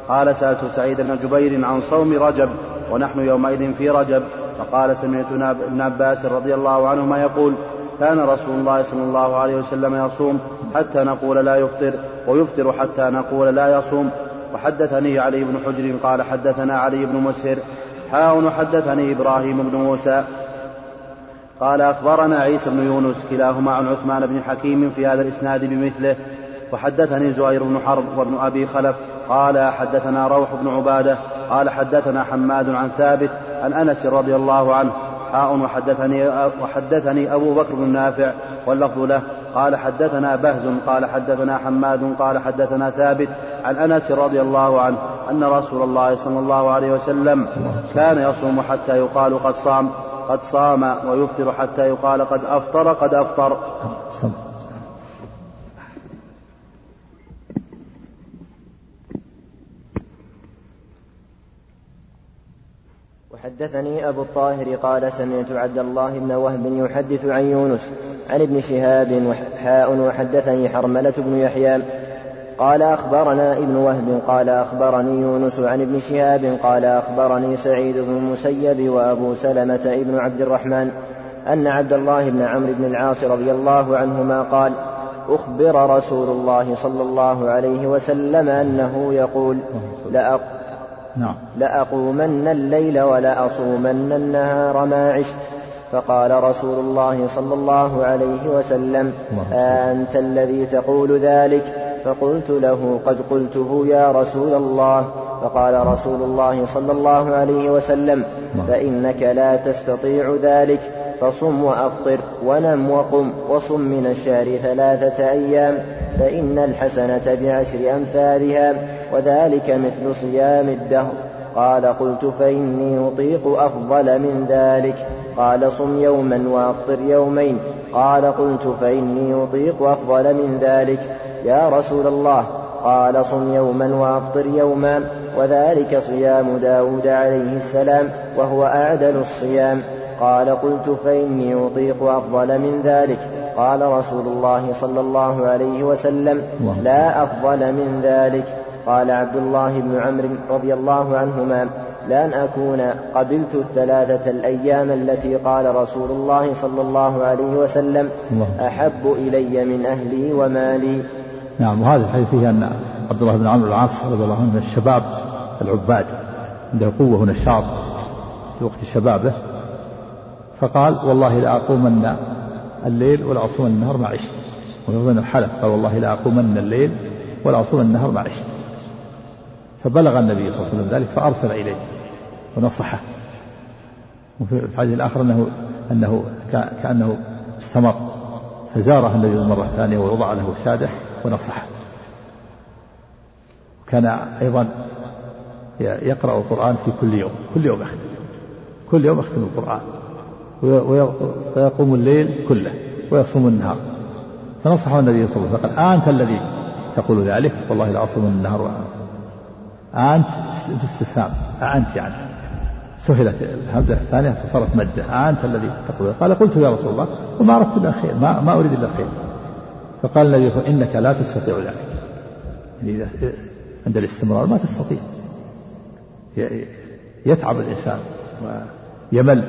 قال سألت سعيد بن جبير عن صوم رجب ونحن يومئذ في رجب. فقال سمعت ابن عباس رضي الله عنهما يقول كان رسول الله صلى الله عليه وسلم يصوم حتى نقول لا يفطر ويفطر حتى نقول لا يصوم. وحدثني علي بن حجر قال حدثنا علي بن مسهر حاء وحدثني إبراهيم بن موسى. قال أخبرنا عيسى بن يونس كلاهما عن عثمان بن حكيم في هذا الإسناد بمثله. وحدثني زهير بن حرب وابن أبي خلف قال حدثنا روح بن عبادة قال حدثنا حماد عن ثابت عن أنس رضي الله عنه حاء وحدثني وحدثني أبو بكر بن نافع واللفظ له قال حدثنا بهز قال حدثنا حماد قال حدثنا ثابت عن أنس رضي الله عنه أن رسول الله صلى الله عليه وسلم كان يصوم حتى يقال قد صام قد صام ويفطر حتى يقال قد أفطر قد أفطر. حدثني أبو الطاهر قال سمعت عبد الله بن وهب يحدث عن يونس عن ابن شهاب وحاء وحدثني حرملة بن يحيى قال أخبرنا ابن وهب قال أخبرني يونس عن ابن شهاب قال أخبرني سعيد بن المسيب وأبو سلمة ابن عبد الرحمن أن عبد الله بن عمرو بن العاص رضي الله عنهما قال أخبر رسول الله صلى الله عليه وسلم أنه يقول لأق نعم. لأقومن الليل ولأصومن النهار ما عشت. فقال رسول الله صلى الله عليه وسلم أنت الذي تقول ذلك؟ فقلت له قد قلته يا رسول الله. فقال رسول الله صلى الله عليه وسلم فإنك لا تستطيع ذلك. فصم وأفطر ونم وقم وصم من الشهر ثلاثة أيام فإن الحسنة بعشر أمثالها. وذلك مثل صيام الدهر. قال قلت فإني أطيق أفضل من ذلك. قال صم يوما وأفطر يومين. قال قلت فإني أطيق أفضل من ذلك. يا رسول الله قال صم يوما وأفطر يوما. وذلك صيام داود عليه السلام وهو أعدل الصيام. قال قلت فإني أطيق أفضل من ذلك. قال رسول الله صلى الله عليه وسلم لا أفضل من ذلك. قال عبد الله بن عمرو رضي الله عنهما لأن أكون قبلت الثلاثة الأيام التي قال رسول الله صلى الله عليه وسلم أحب إلي من أهلي ومالي. نعم وهذا الحديث فيه أن عبد الله بن عمرو العاص رضي الله عنه من الشباب العباد عنده قوة ونشاط في وقت شبابه فقال والله لأقومن الليل ولا أصومن النهار مع عشت. ومن الحلف قال والله لأقومن الليل ولا أصومن النهار مع عشت. فبلغ النبي صلى الله عليه وسلم ذلك فأرسل إليه ونصحه. وفي الحديث الآخر أنه أنه كأنه استمر. فزاره النبي مرة ثانية ووضع له سادة ونصحه. كان أيضا يقرأ القرآن في كل يوم. كل يوم يختم. كل يوم يختم القرآن. ويقوم الليل كله. ويصوم النهار. فنصحه النبي صلى الله عليه وسلم. قال أنت الذي تقول ذلك؟ والله لا أصوم النهار. أنت استفهام أنت يعني سهلت الهمزة الثانية فصارت مدة أنت الذي تقول قال قلت يا رسول الله وما أردت إلا الخير ما, ما أريد إلا الخير فقال النبي صلى الله عليه وسلم إنك لا تستطيع ذلك. يعني عند الاستمرار ما تستطيع. يتعب الإنسان ويمل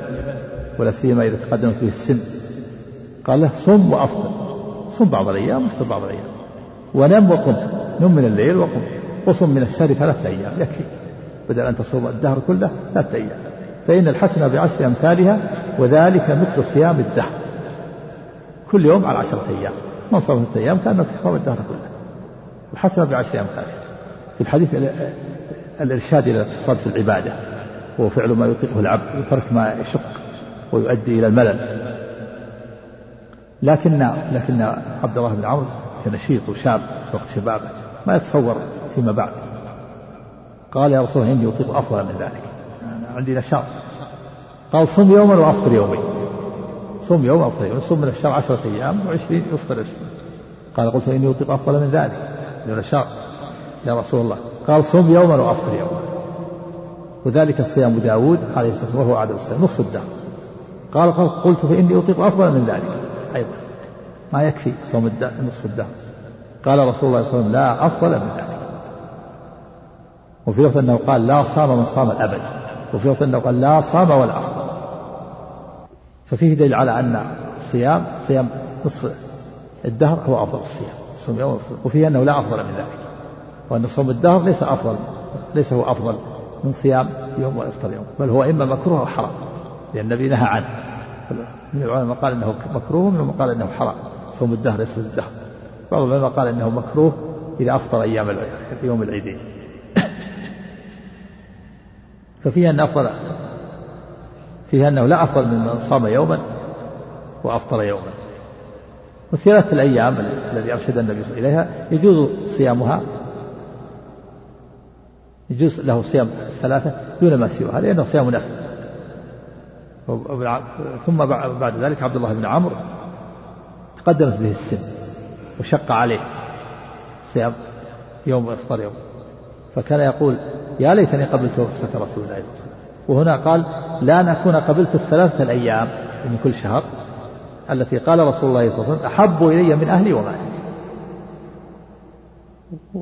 ولا سيما إذا تقدمت به السن. قال له صم وأفطر. صم بعض الأيام وأفطر بعض الأيام. ونم وقم. نم من الليل وقم. وصم من الشهر ثلاثة أيام. يكفي. بدل أن تصوم الدهر كله ثلاثة أيام. فإن الحسنة بعشر أمثالها وذلك مثل صيام الدهر. كل يوم على عشرة أيام. من صام ثلاثة أيام كأنه تصوم الدهر كله. الحسنة بعشر أمثالها. في الحديث الإرشاد إلى الاقتصاد في العبادة. هو فعل ما يطيقه العبد وترك ما يشق ويؤدي إلى الملل. لكن لكن عبد الله بن عمرو كان نشيط وشاب في وقت شبابه. ما يتصور فيما بعد. قال يا رسول الله إني أطيق أفضل من ذلك. عندي نشاط قال صم يوما وأفطر يومين. صم يوم وأفطر يوم صم من الشهر عشرة أيام وعشرين يفطر عشرين قال قلت إني أطيق أفضل من ذلك. نشاط يا رسول الله. قال صم يوما وأفطر يوما. وذلك صيام داود عليه الصلاة والسلام وهو عدد الصيام نصف الدهر. قال قلت فإني أطيق أفضل من ذلك. أيضا. ما يكفي صوم نصف الدهر. قال رسول الله صلى الله عليه وسلم لا أفضل من ذلك. وفي لفظ أنه قال لا صام من صام الأبد. وفي لفظ أنه قال لا صام ولا أفضل. ففيه دليل على أن الصيام صيام نصف الدهر هو أفضل الصيام. صوم يوم وفيه أنه لا أفضل من ذلك. وأن صوم الدهر ليس أفضل ليس هو أفضل من صيام يوم وإفطار يوم. بل هو إما مكروه أو حرام لأن النبي نهى عنه. من العلماء قال إنه مكروه ومنهم قال إنه حرام. صوم الدهر ليس الدهر بعض العلماء قال إنه مكروه إذا أفطر أيام يوم العيدين. ففيها أن افضل فيها أنه لا أفضل من صام يوما وأفطر يوما. والثلاثة الأيام الذي أرشد النبي إليها يجوز صيامها يجوز له صيام الثلاثة دون ما سواها لأنه صيام نفل. ثم بعد ذلك عبد الله بن عمرو تقدمت به السن. وشق عليه صيام يوم وإفطار يوم. فكان يقول يا ليتني قبلت رخصة رسول الله. صلى الله عليه وسلم وهنا قال لا نكون قبلت الثلاثة الأيام من كل شهر التي قال رسول الله صلى الله عليه وسلم أحب إلي من أهلي ومالي.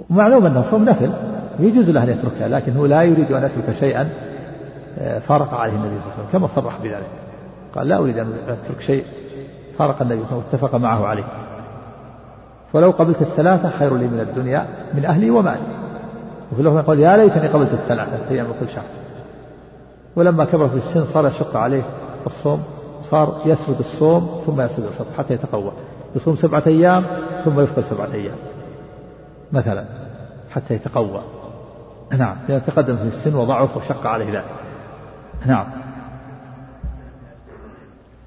ومعلوم أنه صوم نفل يجوز له أن يتركها لكن هو لا يريد أن يترك شيئا فارق عليه النبي صلى الله عليه وسلم كما صرح بذلك. قال لا أريد أن أترك شيء فارق النبي صلى الله عليه وسلم اتفق معه عليه. ولو قبلت الثلاثة خير لي من الدنيا من أهلي ومالي. وفي اللفظ يقول يا ليتني قبلت الثلاثة أيام كل شهر. ولما كبر في السن صار يشق عليه الصوم صار يسرد الصوم ثم يسرد الفطر حتى يتقوى. يصوم سبعة أيام ثم يفطر سبعة أيام. مثلا حتى يتقوى. نعم لأنه تقدم في السن وضعف وشق عليه ذلك. نعم.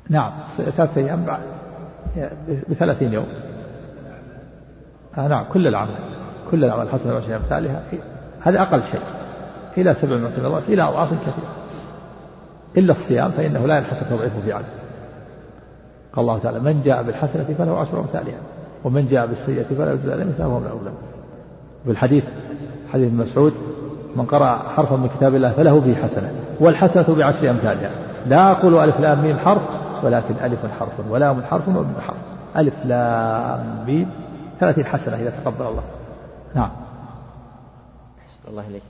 نعم ثلاثة أيام بعد بثلاثين يوم. آه نعم كل العمل كل العمل حسب عشر أمثالها هذا أقل شيء إلى سبع مرات إلى أضعاف كثيرة. إلا الصيام فإنه لا ينحصر تضعيفه في عدد قال الله تعالى من جاء بالحسنة فله عشر أمثالها ومن جاء بالسيئة فلا يجزى إلا مثلها وهم لا بالحديث حديث مسعود من قرأ حرفا من كتاب الله فله به حسنة والحسنة بعشر أمثالها. لا أقول ألف لام ميم حرف ولكن ألف حرف ولام حرف وميم حرف. ألف لام ميم ثلاثين حسنة إذا تقبل الله. نعم. الله إليك.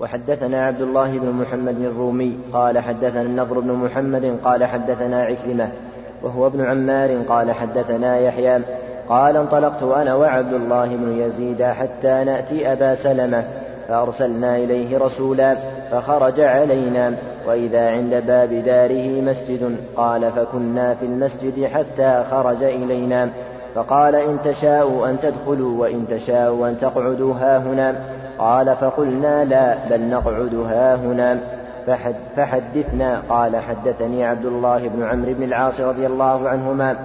وحدثنا عبد الله بن محمد الرومي قال حدثنا النضر بن محمد قال حدثنا عكرمة وهو ابن عمار قال حدثنا يحيى قال انطلقت أنا وعبد الله بن يزيد حتى نأتي أبا سلمة فأرسلنا إليه رسولا فخرج علينا وإذا عند باب داره مسجد قال فكنا في المسجد حتى خرج إلينا فقال إن تشاءوا أن تدخلوا وإن تشاءوا أن تقعدوا ها هنا. قال فقلنا لا بل نقعد ها هنا. فحد فحدثنا قال حدثني عبد الله بن عمرو بن العاص رضي الله عنهما.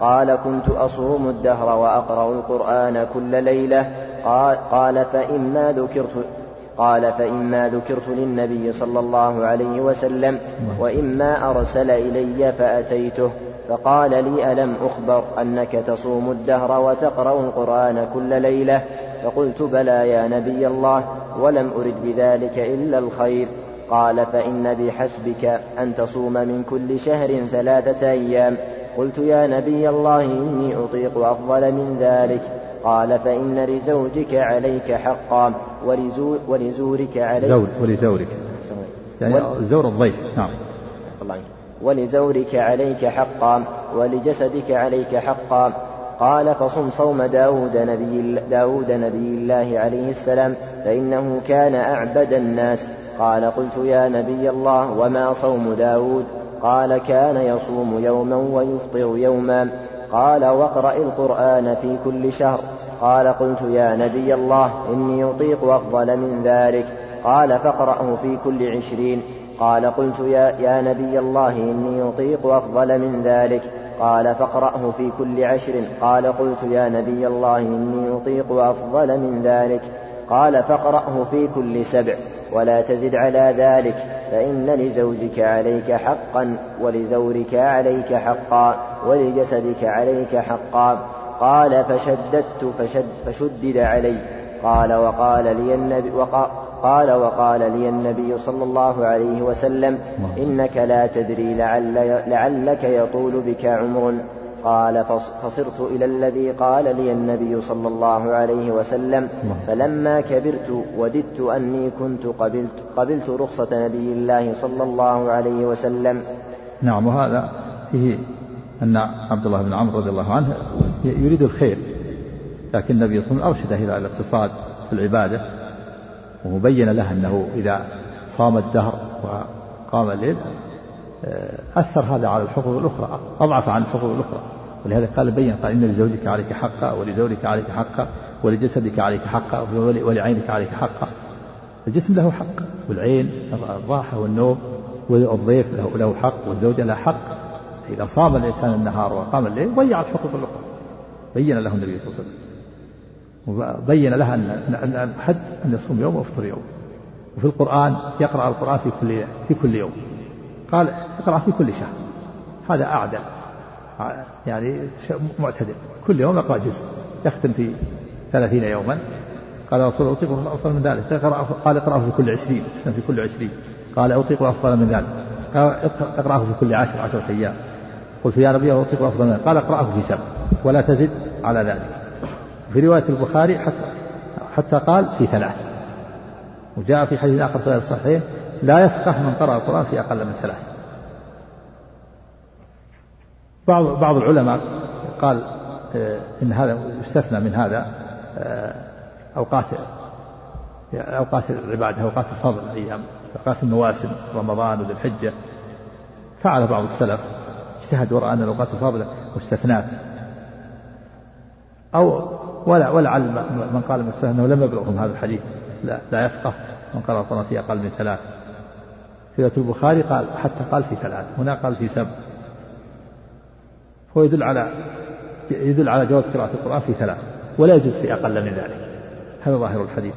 قال كنت أصوم الدهر وأقرأ القرآن كل ليلة. قال, قال فإما ذكرت قال فإما ذكرت للنبي صلى الله عليه وسلم وإما أرسل إلي فأتيته. فقال لي ألم أخبر أنك تصوم الدهر وتقرأ القرآن كل ليلة؟ فقلت بلى يا نبي الله ولم أرد بذلك إلا الخير. قال فإن بحسبك أن تصوم من كل شهر ثلاثة أيام. قلت يا نبي الله إني أطيق أفضل من ذلك. قال فإن لزوجك عليك حقا ولزورك عليك زور ولزورك. يعني زور الضيف نعم. الله ولزورك عليك حقا ولجسدك عليك حقا. قال فصم صوم داود نبي, داود نبي الله عليه السلام فإنه كان أعبد الناس. قال قلت يا نبي الله وما صوم داود؟ قال كان يصوم يوما ويفطر يوما. قال واقرأ القرآن في كل شهر. قال قلت يا نبي الله إني أطيق أفضل من ذلك. قال فاقرأه في كل عشرين. قال قلت يا, يا نبي الله إني أطيق أفضل من ذلك. قال فاقرأه في كل عشر. قال قلت يا نبي الله إني أطيق أفضل من ذلك. قال فاقرأه في كل سبع. ولا تزد على ذلك. فإن لزوجك عليك حقا ولزورك عليك حقا ولجسدك عليك حقا. قال فشددت فشد فشدد علي. قال وقال لي النبي وقال قال وقال لي النبي صلى الله عليه وسلم إنك لا تدري لعل لعلك يطول بك عمر. قال فصرت إلى الذي قال لي النبي صلى الله عليه وسلم فلما كبرت وددت أني كنت قبلت, قبلت رخصة نبي الله صلى الله عليه وسلم. نعم وهذا فيه أن عبد الله بن عمرو رضي الله عنه يريد الخير لكن النبي صلى الله عليه وسلم أرشده إلى الاقتصاد في العبادة. ومبين له أنه إذا صام الدهر وقام الليل آه، أثر هذا على الحقوق الأخرى أضعف عن الحقوق الأخرى. ولهذا قال بين قال إن لزوجك عليك حقا ولزوجك عليك حقا ولجسدك عليك حقا ولعينك عليك حقا. الجسم له حق والعين الراحة والنوم والضيف له, له حق والزوجة لها حق. إذا صام الإنسان النهار وقام الليل ضيع الحقوق الأخرى. بين له النبي صلى الله عليه وسلم. وبين لها أن الحد أن يصوم يوم ويفطر يوم. وفي القرآن يقرأ القرآن في كل في كل يوم. قال اقرأ في كل شهر. هذا أعدل. يعني معتدل. كل يوم يقرأ جزء. يختم في ثلاثين يوما. قال رسول الله أطيق أفضل من ذلك. قال اقرأه في كل عشرين. في كل عشرين. قال أطيق أفضل من ذلك. قال اقرأه في كل عشر عشرة أيام. قلت يا نبي أطيق أفضل من ذلك. قال اقرأه في سبع ولا تزد على ذلك. في رواية البخاري حتى حتى قال في ثلاث. وجاء في حديث آخر في الصحيح لا يفقه من قرأ القرآن في أقل من ثلاث. بعض بعض العلماء قال آه، إن هذا يستثنى من هذا آه، اوقات أوقات العبادة أوقات الفضل أيام أوقات المواسم رمضان وذي الحجة. فعل بعض السلف اجتهد وراى أن الأوقات الفاضله مستثنات أو ولا ولعل من قال من أنه لم يبلغهم هذا الحديث. لا, لا يفقه. من قرأ القرآن في أقل من ثلاث. في البخاري قال حتى قال في ثلاث. هنا قال في سبع. هو يدل على يدل على جواز قراءة القرآن في ثلاث. ولا يجوز في أقل من ذلك. هذا ظاهر الحديث.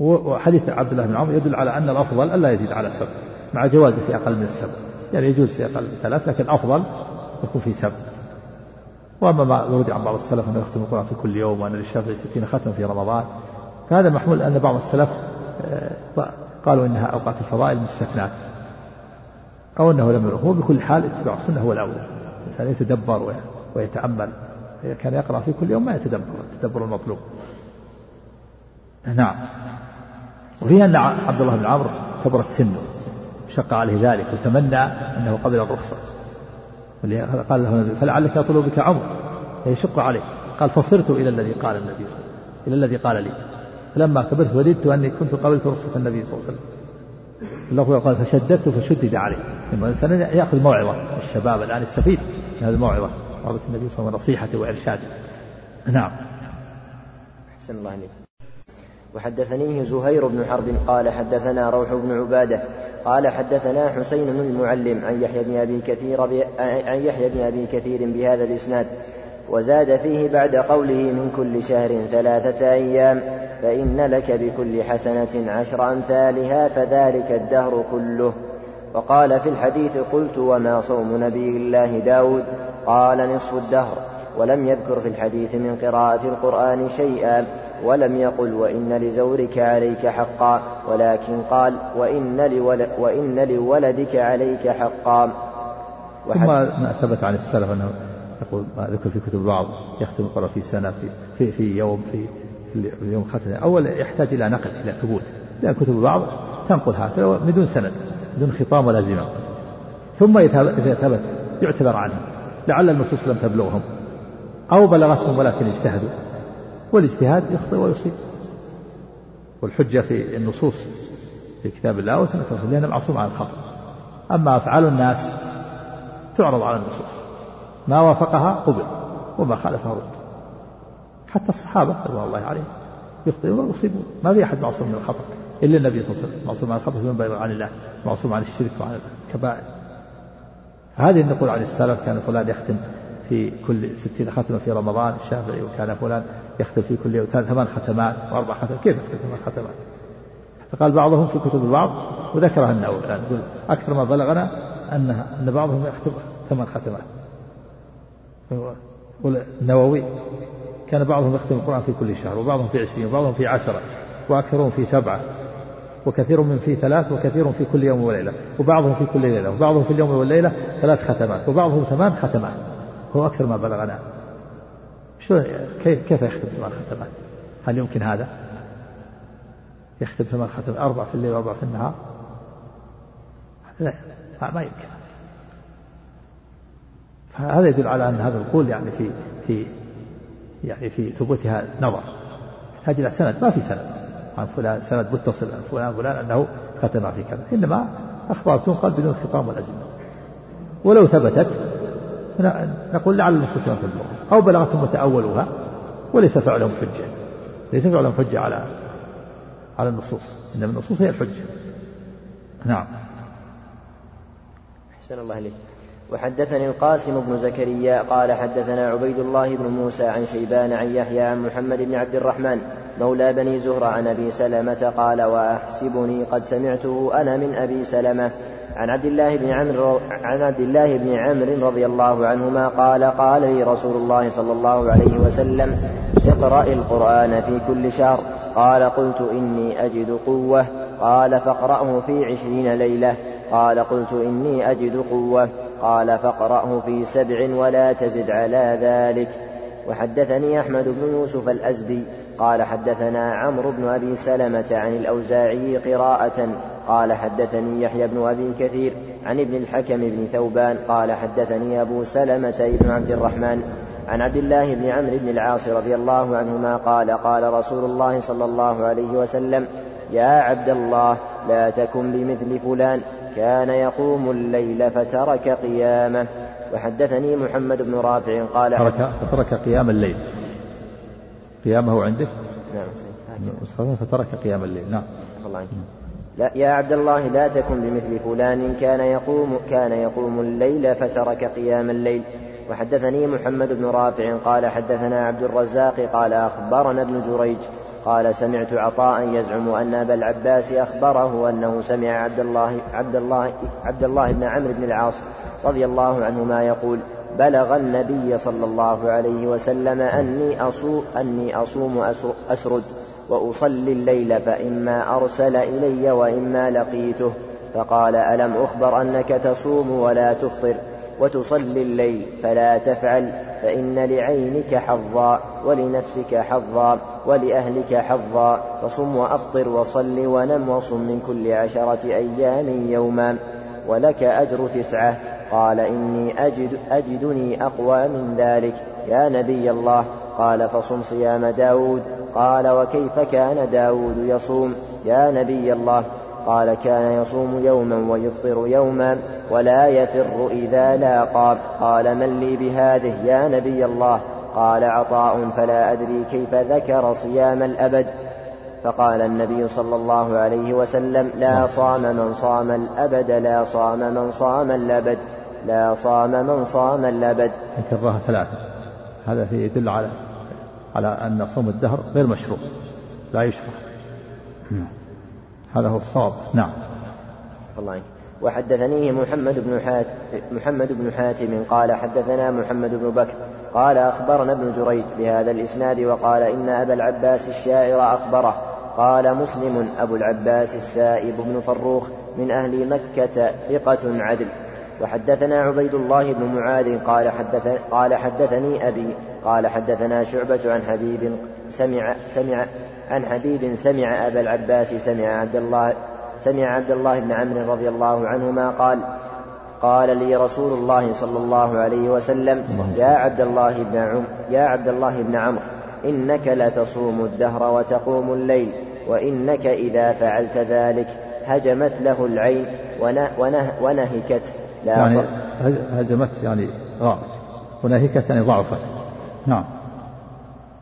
وحديث عبد الله بن عمرو يدل على أن الأفضل ألا يزيد على سبع. مع جوازه في أقل من السبع. يعني يجوز في أقل من ثلاث لكن الأفضل يكون في سبع. وأما ما ورد عن بعض السلف أنه يختم القرآن في كل يوم وأن للشافعي ستين ختم في رمضان فهذا محمول أن بعض السلف آه، قالوا إنها أوقات الفضائل مستثنات أو أنه لم هو بكل حال اتباع السنة هو الأول. الإنسان يتدبر ويتأمل. إذا كان يقرأ في كل يوم ما يتدبر التدبر المطلوب. نعم. وفيها أن عبد الله بن عمرو كبرت سنه شق عليه ذلك وتمنى أنه قبل الرخصة. قال له النبي فلعلك يطلب بك عمر يشق عليه قال فصرت إلى الذي قال النبي صلى الله عليه وسلم إلى الذي قال لي. فلما كبرت وددت أني كنت قبلت رخصة النبي صلى الله عليه وسلم. الله قال فشددت فشدد عليه. الإنسان يأخذ موعظة. الشباب الآن يستفيد من هذه الموعظة. موعظة النبي صلى الله عليه وسلم ونصيحته وإرشاده نعم. أحسن الله عليك وحدثنيه زهير بن حرب قال حدثنا روح بن عبادة قال حدثنا حسين بن المعلم عن يحيى بن أبي كثير عن يحيى بن أبي كثير بهذا الإسناد وزاد فيه بعد قوله من كل شهر ثلاثة أيام فإن لك بكل حسنة عشر أمثالها فذلك الدهر كله. وقال في الحديث قلت وما صوم نبي الله داود؟ قال نصف الدهر. ولم يذكر في الحديث من قراءة القرآن شيئا. ولم يقل وإن لزورك عليك حقا ولكن قال وإن, لول وإن لولدك عليك حقا. ثم ما ثبت عن السلف أنه يقول ما ذكر في كتب البعض يختم القرآن في سنة في, في, في يوم في, في يوم ختم أول يحتاج إلى نقل إلى ثبوت. لأن كتب البعض تنقل هكذا بدون سند بدون خطام ولا زمام. ثم إذا ثبت يعتبر عنه. لعل النصوص لم تبلغهم. أو بلغتهم ولكن اجتهدوا. والاجتهاد يخطئ ويصيب. والحجة في النصوص في كتاب الله وسنة رسوله لأنه معصوم عن الخطأ. أما أفعال الناس تعرض على النصوص. ما وافقها قبل وما خالفها رد حتى الصحابة رضوان الله عليهم يخطئون ويصيبون. ما في أحد معصوم من الخطأ إلا النبي صلى الله عليه وسلم. معصوم عن الخطأ في عن الله. معصوم عن الشرك وعن الكبائر. هذه النقول عن السلف كان فلان يختم في كل ستين ختمة في رمضان الشافعي وكان فلان يختم في كل يوم ثمان ختمات وأربع ختمات. كيف يختم ثمان ختمات؟ فقال بعضهم في كتب البعض وذكرها النووي يعني يقول أكثر ما بلغنا أن أن بعضهم يختم ثمان ختمات. النووي كان بعضهم يختم القرآن في كل شهر وبعضهم في عشرين وبعضهم في عشرة وأكثرهم في سبعة وكثير من في ثلاث وكثير في كل يوم وليلة وبعضهم في كل ليلة وبعضهم في اليوم والليلة ثلاث ختمات وبعضهم ثمان ختمات. هو أكثر ما بلغنا. شو كيف كيف يختم ثمان ختمات؟ هل يمكن هذا؟ يختم ثمان ختمات أربع في الليل وأربع في النهار؟ لا ما يمكن فهذا يدل على أن هذا القول يعني في في يعني في ثبوتها نظر يحتاج إلى سند ما في سند عن فلان سند متصل عن فلان فلان أنه ختم في كذا إنما أخبار تنقل بدون خطام ولا ولو ثبتت نقول لعل النصوص لم تبلغ أو بلغتهم وتأولوها وليس فعلهم حجة. ليس فعلهم حجة على على النصوص. إنما النصوص هي الحجة. نعم. أحسن الله إليك. وحدثني القاسم بن زكريا قال حدثنا عبيد الله بن موسى عن شيبان عن يحيى عن محمد بن عبد الرحمن مولى بني زهرة عن أبي سلمة قال وأحسبني قد سمعته أنا من أبي سلمة عن عبد الله بن عمرو عن عبد الله بن عمرو رضي الله عنهما قال قال لي رسول الله صلى الله عليه وسلم اقرأ القرآن في كل شهر. قال قلت إني أجد قوة. قال فاقرأه في عشرين ليلة. قال قلت إني أجد قوة. قال فاقرأه في سبع ولا تزد على ذلك. وحدثني أحمد بن يوسف الأزدي. قال حدثنا عمرو بن أبي سلمة عن الأوزاعي قراءة قال حدثني يحيى بن أبي كثير عن ابن الحكم بن ثوبان قال حدثني أبو سلمة بن عبد الرحمن عن عبد الله بن عمرو بن العاص رضي الله عنهما قال قال رسول الله صلى الله عليه وسلم يا عبد الله لا تكن بمثل فلان كان يقوم الليل فترك قيامه. وحدثني محمد بن رافع قال ترك فترك قيام الليل. قيامه عندك؟ نعم فترك قيام الليل. نعم. الله عنك. لا يا عبد الله لا تكن بمثل فلان. كان يقوم كان يقوم الليل فترك قيام الليل. وحدثني محمد بن رافع قال حدثنا عبد الرزاق قال أخبرنا ابن جريج قال سمعت عطاء يزعم أن أبا العباس أخبره أنه سمع عبد الله عبد الله عبد الله بن عمرو بن العاص رضي الله عنهما يقول بلغ النبي صلى الله عليه وسلم أني أصوم أني أصوم أسرد وأصلي الليل فإما أرسل إلي وإما لقيته. فقال ألم أخبر أنك تصوم ولا تفطر؟ وتصلي الليل فلا تفعل فإن لعينك حظا ولنفسك حظا ولأهلك حظا. فصم وأفطر وصل ونم وصم من كل عشرة أيام يوما. ولك أجر تسعة. قال إني أجد أجدني أقوى من ذلك. يا نبي الله قال فصم صيام داود. قال وكيف كان داود يصوم؟ يا نبي الله قال كان يصوم يوما ويفطر يوما ولا يفر إذا لاقى. قال من لي بهذه؟ يا نبي الله. قال عطاء فلا أدري كيف ذكر صيام الأبد. فقال النبي صلى الله عليه وسلم لا صام من صام الأبد لا صام من صام الأبد. لا صام من صام الأبد كررها ثلاثة. هذا يدل على على أن صوم الدهر غير مشروع. لا يشرع نعم. هذا هو الصواب. نعم. الله وحدثنيه محمد بن حاتم محمد بن حاتم قال حدثنا محمد بن بكر قال أخبرنا ابن جريج بهذا الإسناد وقال إن أبا العباس الشاعر أخبره. قال مسلم أبو العباس السائب بن فروخ من أهل مكة ثقة عدل. وحدثنا عبيد الله بن معاذ قال حدث قال حدثني أبي قال حدثنا شعبة عن حبيب سمع سمع عن حبيب سمع أبا العباس سمع عبد الله سمع عبد الله بن عمرو رضي الله عنهما قال قال لي رسول الله صلى الله عليه وسلم يا عبد الله بن عم يا عبد الله بن عمرو إنك لتصوم الدهر وتقوم الليل وإنك إذا فعلت ذلك هجمت له العين ونه ونه ونهكت لا يعني هجمت يعني غابت ونهكت يعني ضعفت. نعم.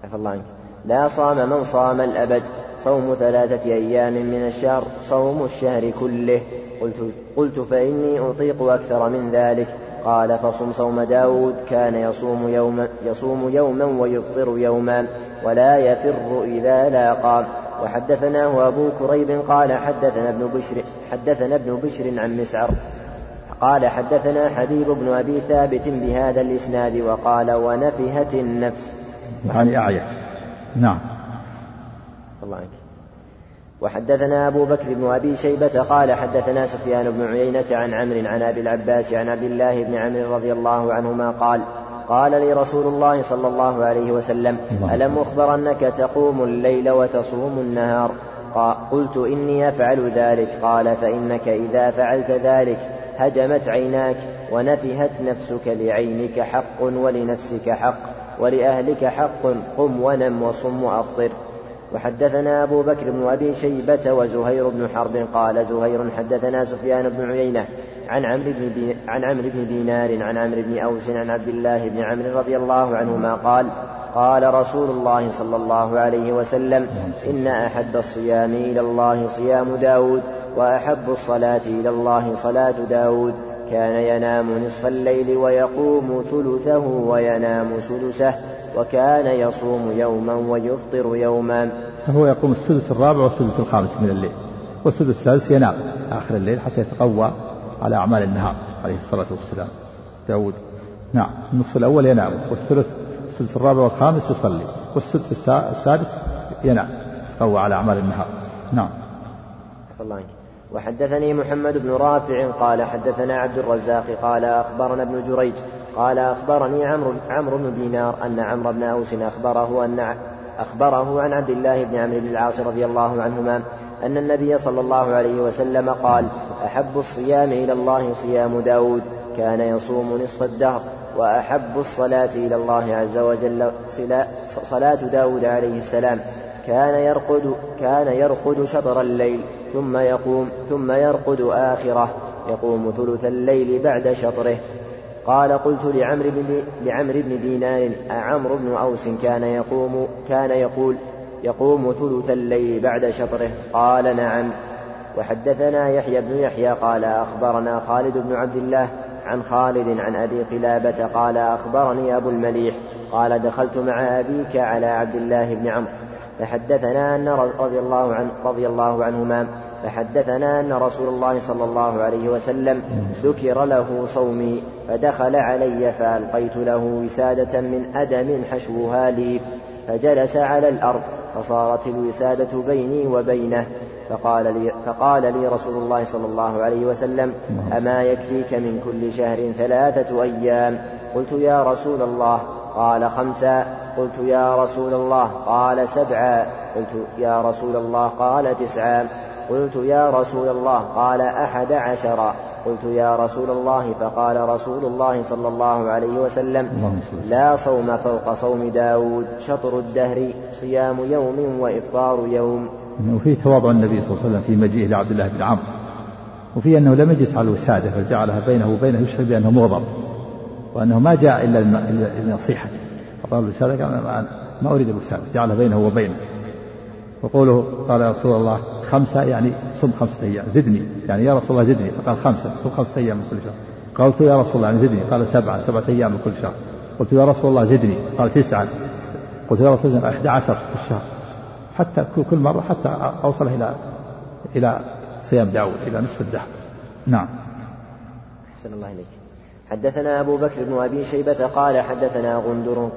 عفى الله عنك. لا صام من صام الأبد. صوم ثلاثة أيام من الشهر. صوم الشهر كله. قلت, قلت فإني أطيق أكثر من ذلك. قال فصم صوم داود. كان يصوم يوما, يصوم يوما ويفطر يوما ولا يفر إذا لاقى وحدثناه أبو كريب قال حدثنا ابن بشر حدثنا ابن بشر عن مسعر. قال حدثنا حبيب بن أبي ثابت بهذا الإسناد وقال ونفهت النفس. يعني أعيت. نعم. الله عنك. وحدثنا أبو بكر بن أبي شيبة قال حدثنا سفيان بن عيينة عن عمرو عن أبي العباس عن عبد الله بن عمرو رضي الله عنهما قال قال لي رسول الله صلى الله عليه وسلم ألم أخبر أنك تقوم الليل وتصوم النهار؟ قلت إني أفعل ذلك. قال فإنك إذا فعلت ذلك هجمت عيناك ونفهت نفسك لعينك حق ولنفسك حق ولأهلك حق قم ونم وصم وأفطر. وحدثنا أبو بكر بن أبي شيبة وزهير بن حرب قال زهير حدثنا سفيان بن عيينة عن عمرو بن عن عمرو بن دينار عن عمرو بن أوس عن عبد الله بن عمرو رضي الله عنهما قال قال رسول الله صلى الله عليه وسلم إن أحب الصيام إلى الله صيام داود. وأحب الصلاة إلى الله صلاة داود. كان ينام نصف الليل ويقوم ثلثه وينام سدسه وكان يصوم يوما ويفطر يوما. هو يقوم السدس الرابع والسدس الخامس من الليل والسدس السادس ينام آخر الليل حتى يتقوى على أعمال النهار عليه الصلاة والسلام. داود نعم النصف الأول ينام والثلث السدس الرابع والخامس يصلي والسدس السادس ينام يتقوى على أعمال النهار. نعم. الله عنك. وحدثني محمد بن رافع قال حدثنا عبد الرزاق قال أخبرنا ابن جريج قال أخبرني عمرو عمرو بن دينار أن عمرو بن أوس أخبره أن أخبره عن عبد الله بن عمرو بن العاص رضي الله عنهما أن النبي صلى الله عليه وسلم قال أحب الصيام إلى الله صيام داود كان يصوم نصف الدهر وأحب الصلاة إلى الله عز وجل صلاة داود عليه السلام كان يرقد كان يرقد شطر الليل. ثم يقوم ثم يرقد آخرة يقوم ثلث الليل بعد شطره. قال قلت لعمرو بن لعمرو بن دينار أعمرو بن أوس كان يقوم كان يقول يقوم ثلث الليل بعد شطره. قال نعم. وحدثنا يحيى بن يحيى قال أخبرنا خالد بن عبد الله عن خالد عن أبي قلابة قال أخبرني أبو المليح قال دخلت مع أبيك على عبد الله بن عمرو. فحدثنا أن رضي الله عنه رضي الله عنهما فحدثنا أن رسول الله صلى الله عليه وسلم ذكر له صومي فدخل علي فألقيت له وسادة من أدم حشوها ليف فجلس على الأرض فصارت الوسادة بيني وبينه. فقال لي, فقال لي رسول الله صلى الله عليه وسلم أما يكفيك من كل شهر ثلاثة أيام؟ قلت يا رسول الله. قال خمسا قلت يا رسول الله. قال سبعا قلت يا رسول الله. قال تسعا قلت يا رسول الله. قال أحد عشرا قلت يا رسول الله. فقال رسول الله صلى الله عليه وسلم لا صوم فوق صوم داود. شطر الدهر صيام يوم وإفطار يوم. وفي تواضع النبي صلى الله عليه وسلم في مجيئه لعبد الله بن عمرو. وفي أنه لم يجلس على الوسادة بل جعلها بينه وبينه يشعر بأنه مغضب وأنه ما جاء إلا لنصيحته فقال الوسادة قال ما أريد الوسادة. جعلها بينه وبينه. وقوله قال يا رسول الله خمسة يعني صم خمسة أيام زدني. يعني يا رسول الله زدني. فقال خمسة صم خمسة أيام من كل شهر. قلت يا رسول الله يعني زدني. قال سبعة سبعة أيام من كل شهر. قلت يا رسول الله زدني. قال تسعة. قلت يا رسول الله أحد عشر في الشهر. حتى كل مرة حتى أوصل إلى إلى صيام داود إلى نصف الدهر. نعم. أحسن الله إليك. حدثنا أبو بكر بن أبي شيبة قال حدثنا غندر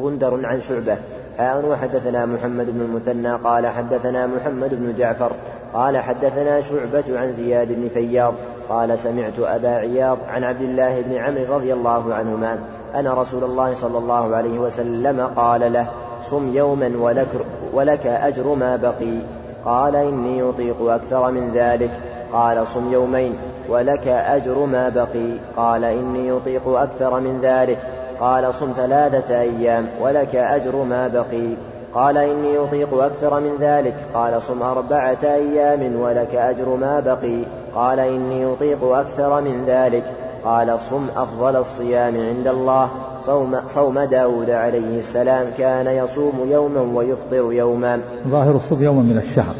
غندر عن شعبة حاء وحدثنا محمد بن المثنى قال حدثنا محمد بن جعفر قال حدثنا شعبة عن زياد بن فياض قال سمعت أبا عياض عن عبد الله بن عمرو رضي الله عنهما أن رسول الله صلى الله عليه وسلم قال له صم يوما ولك, ولك أجر ما بقي. قال إني أطيق أكثر من ذلك. قال صم يومين ولك أجر ما بقي. قال إني أطيق أكثر من ذلك. قال صم ثلاثة أيام ولك أجر ما بقي. قال إني أطيق أكثر من ذلك. قال صم أربعة أيام ولك أجر ما بقي. قال إني أطيق أكثر من ذلك. قال صم أفضل الصيام عند الله. صوم, صوم داود عليه السلام كان يصوم يوما ويفطر يوما. ظاهر الصوم يوما من الشهر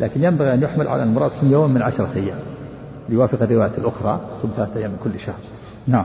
لكن ينبغي أن يحمل على المراد صوم يوما من عشرة أيام. ليوافق الروايات الأخرى صوم ثلاثة أيام من كل شهر. نعم.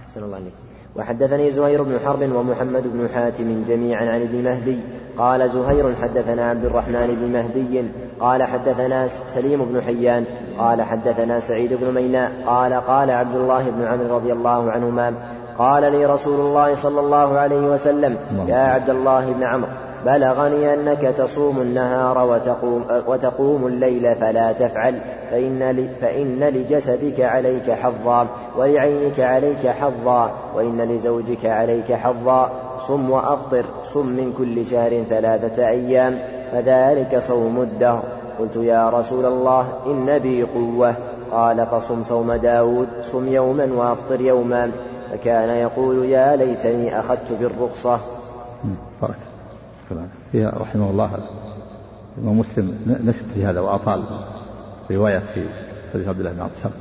أحسن الله عليك وحدثني زهير بن حرب ومحمد بن حاتم جميعا عن ابن مهدي. قال زهير حدثنا عبد الرحمن بن مهدي. قال حدثنا سليم بن حيان. قال حدثنا سعيد بن ميناء. قال قال عبد الله بن عمرو رضي الله عنهما. قال لي رسول الله صلى الله عليه وسلم يا عبد الله بن عمرو. بلغني أنك تصوم النهار وتقوم, وتقوم الليل فلا تفعل فإن, فإن لجسدك عليك حظا ولعينك عليك حظا وإن لزوجك عليك حظا. صم وأفطر صم من كل شهر ثلاثة أيام فذلك صوم الدهر. قلت يا رسول الله إن بي قوة. قال فصم صوم داود صم يوما وأفطر يوما. فكان يقول يا ليتني أخذت بالرخصة. فيها رحمه الله الإمام مسلم نشط في هذا وأطال رواية في حديث عبد الله بن عبد السلام.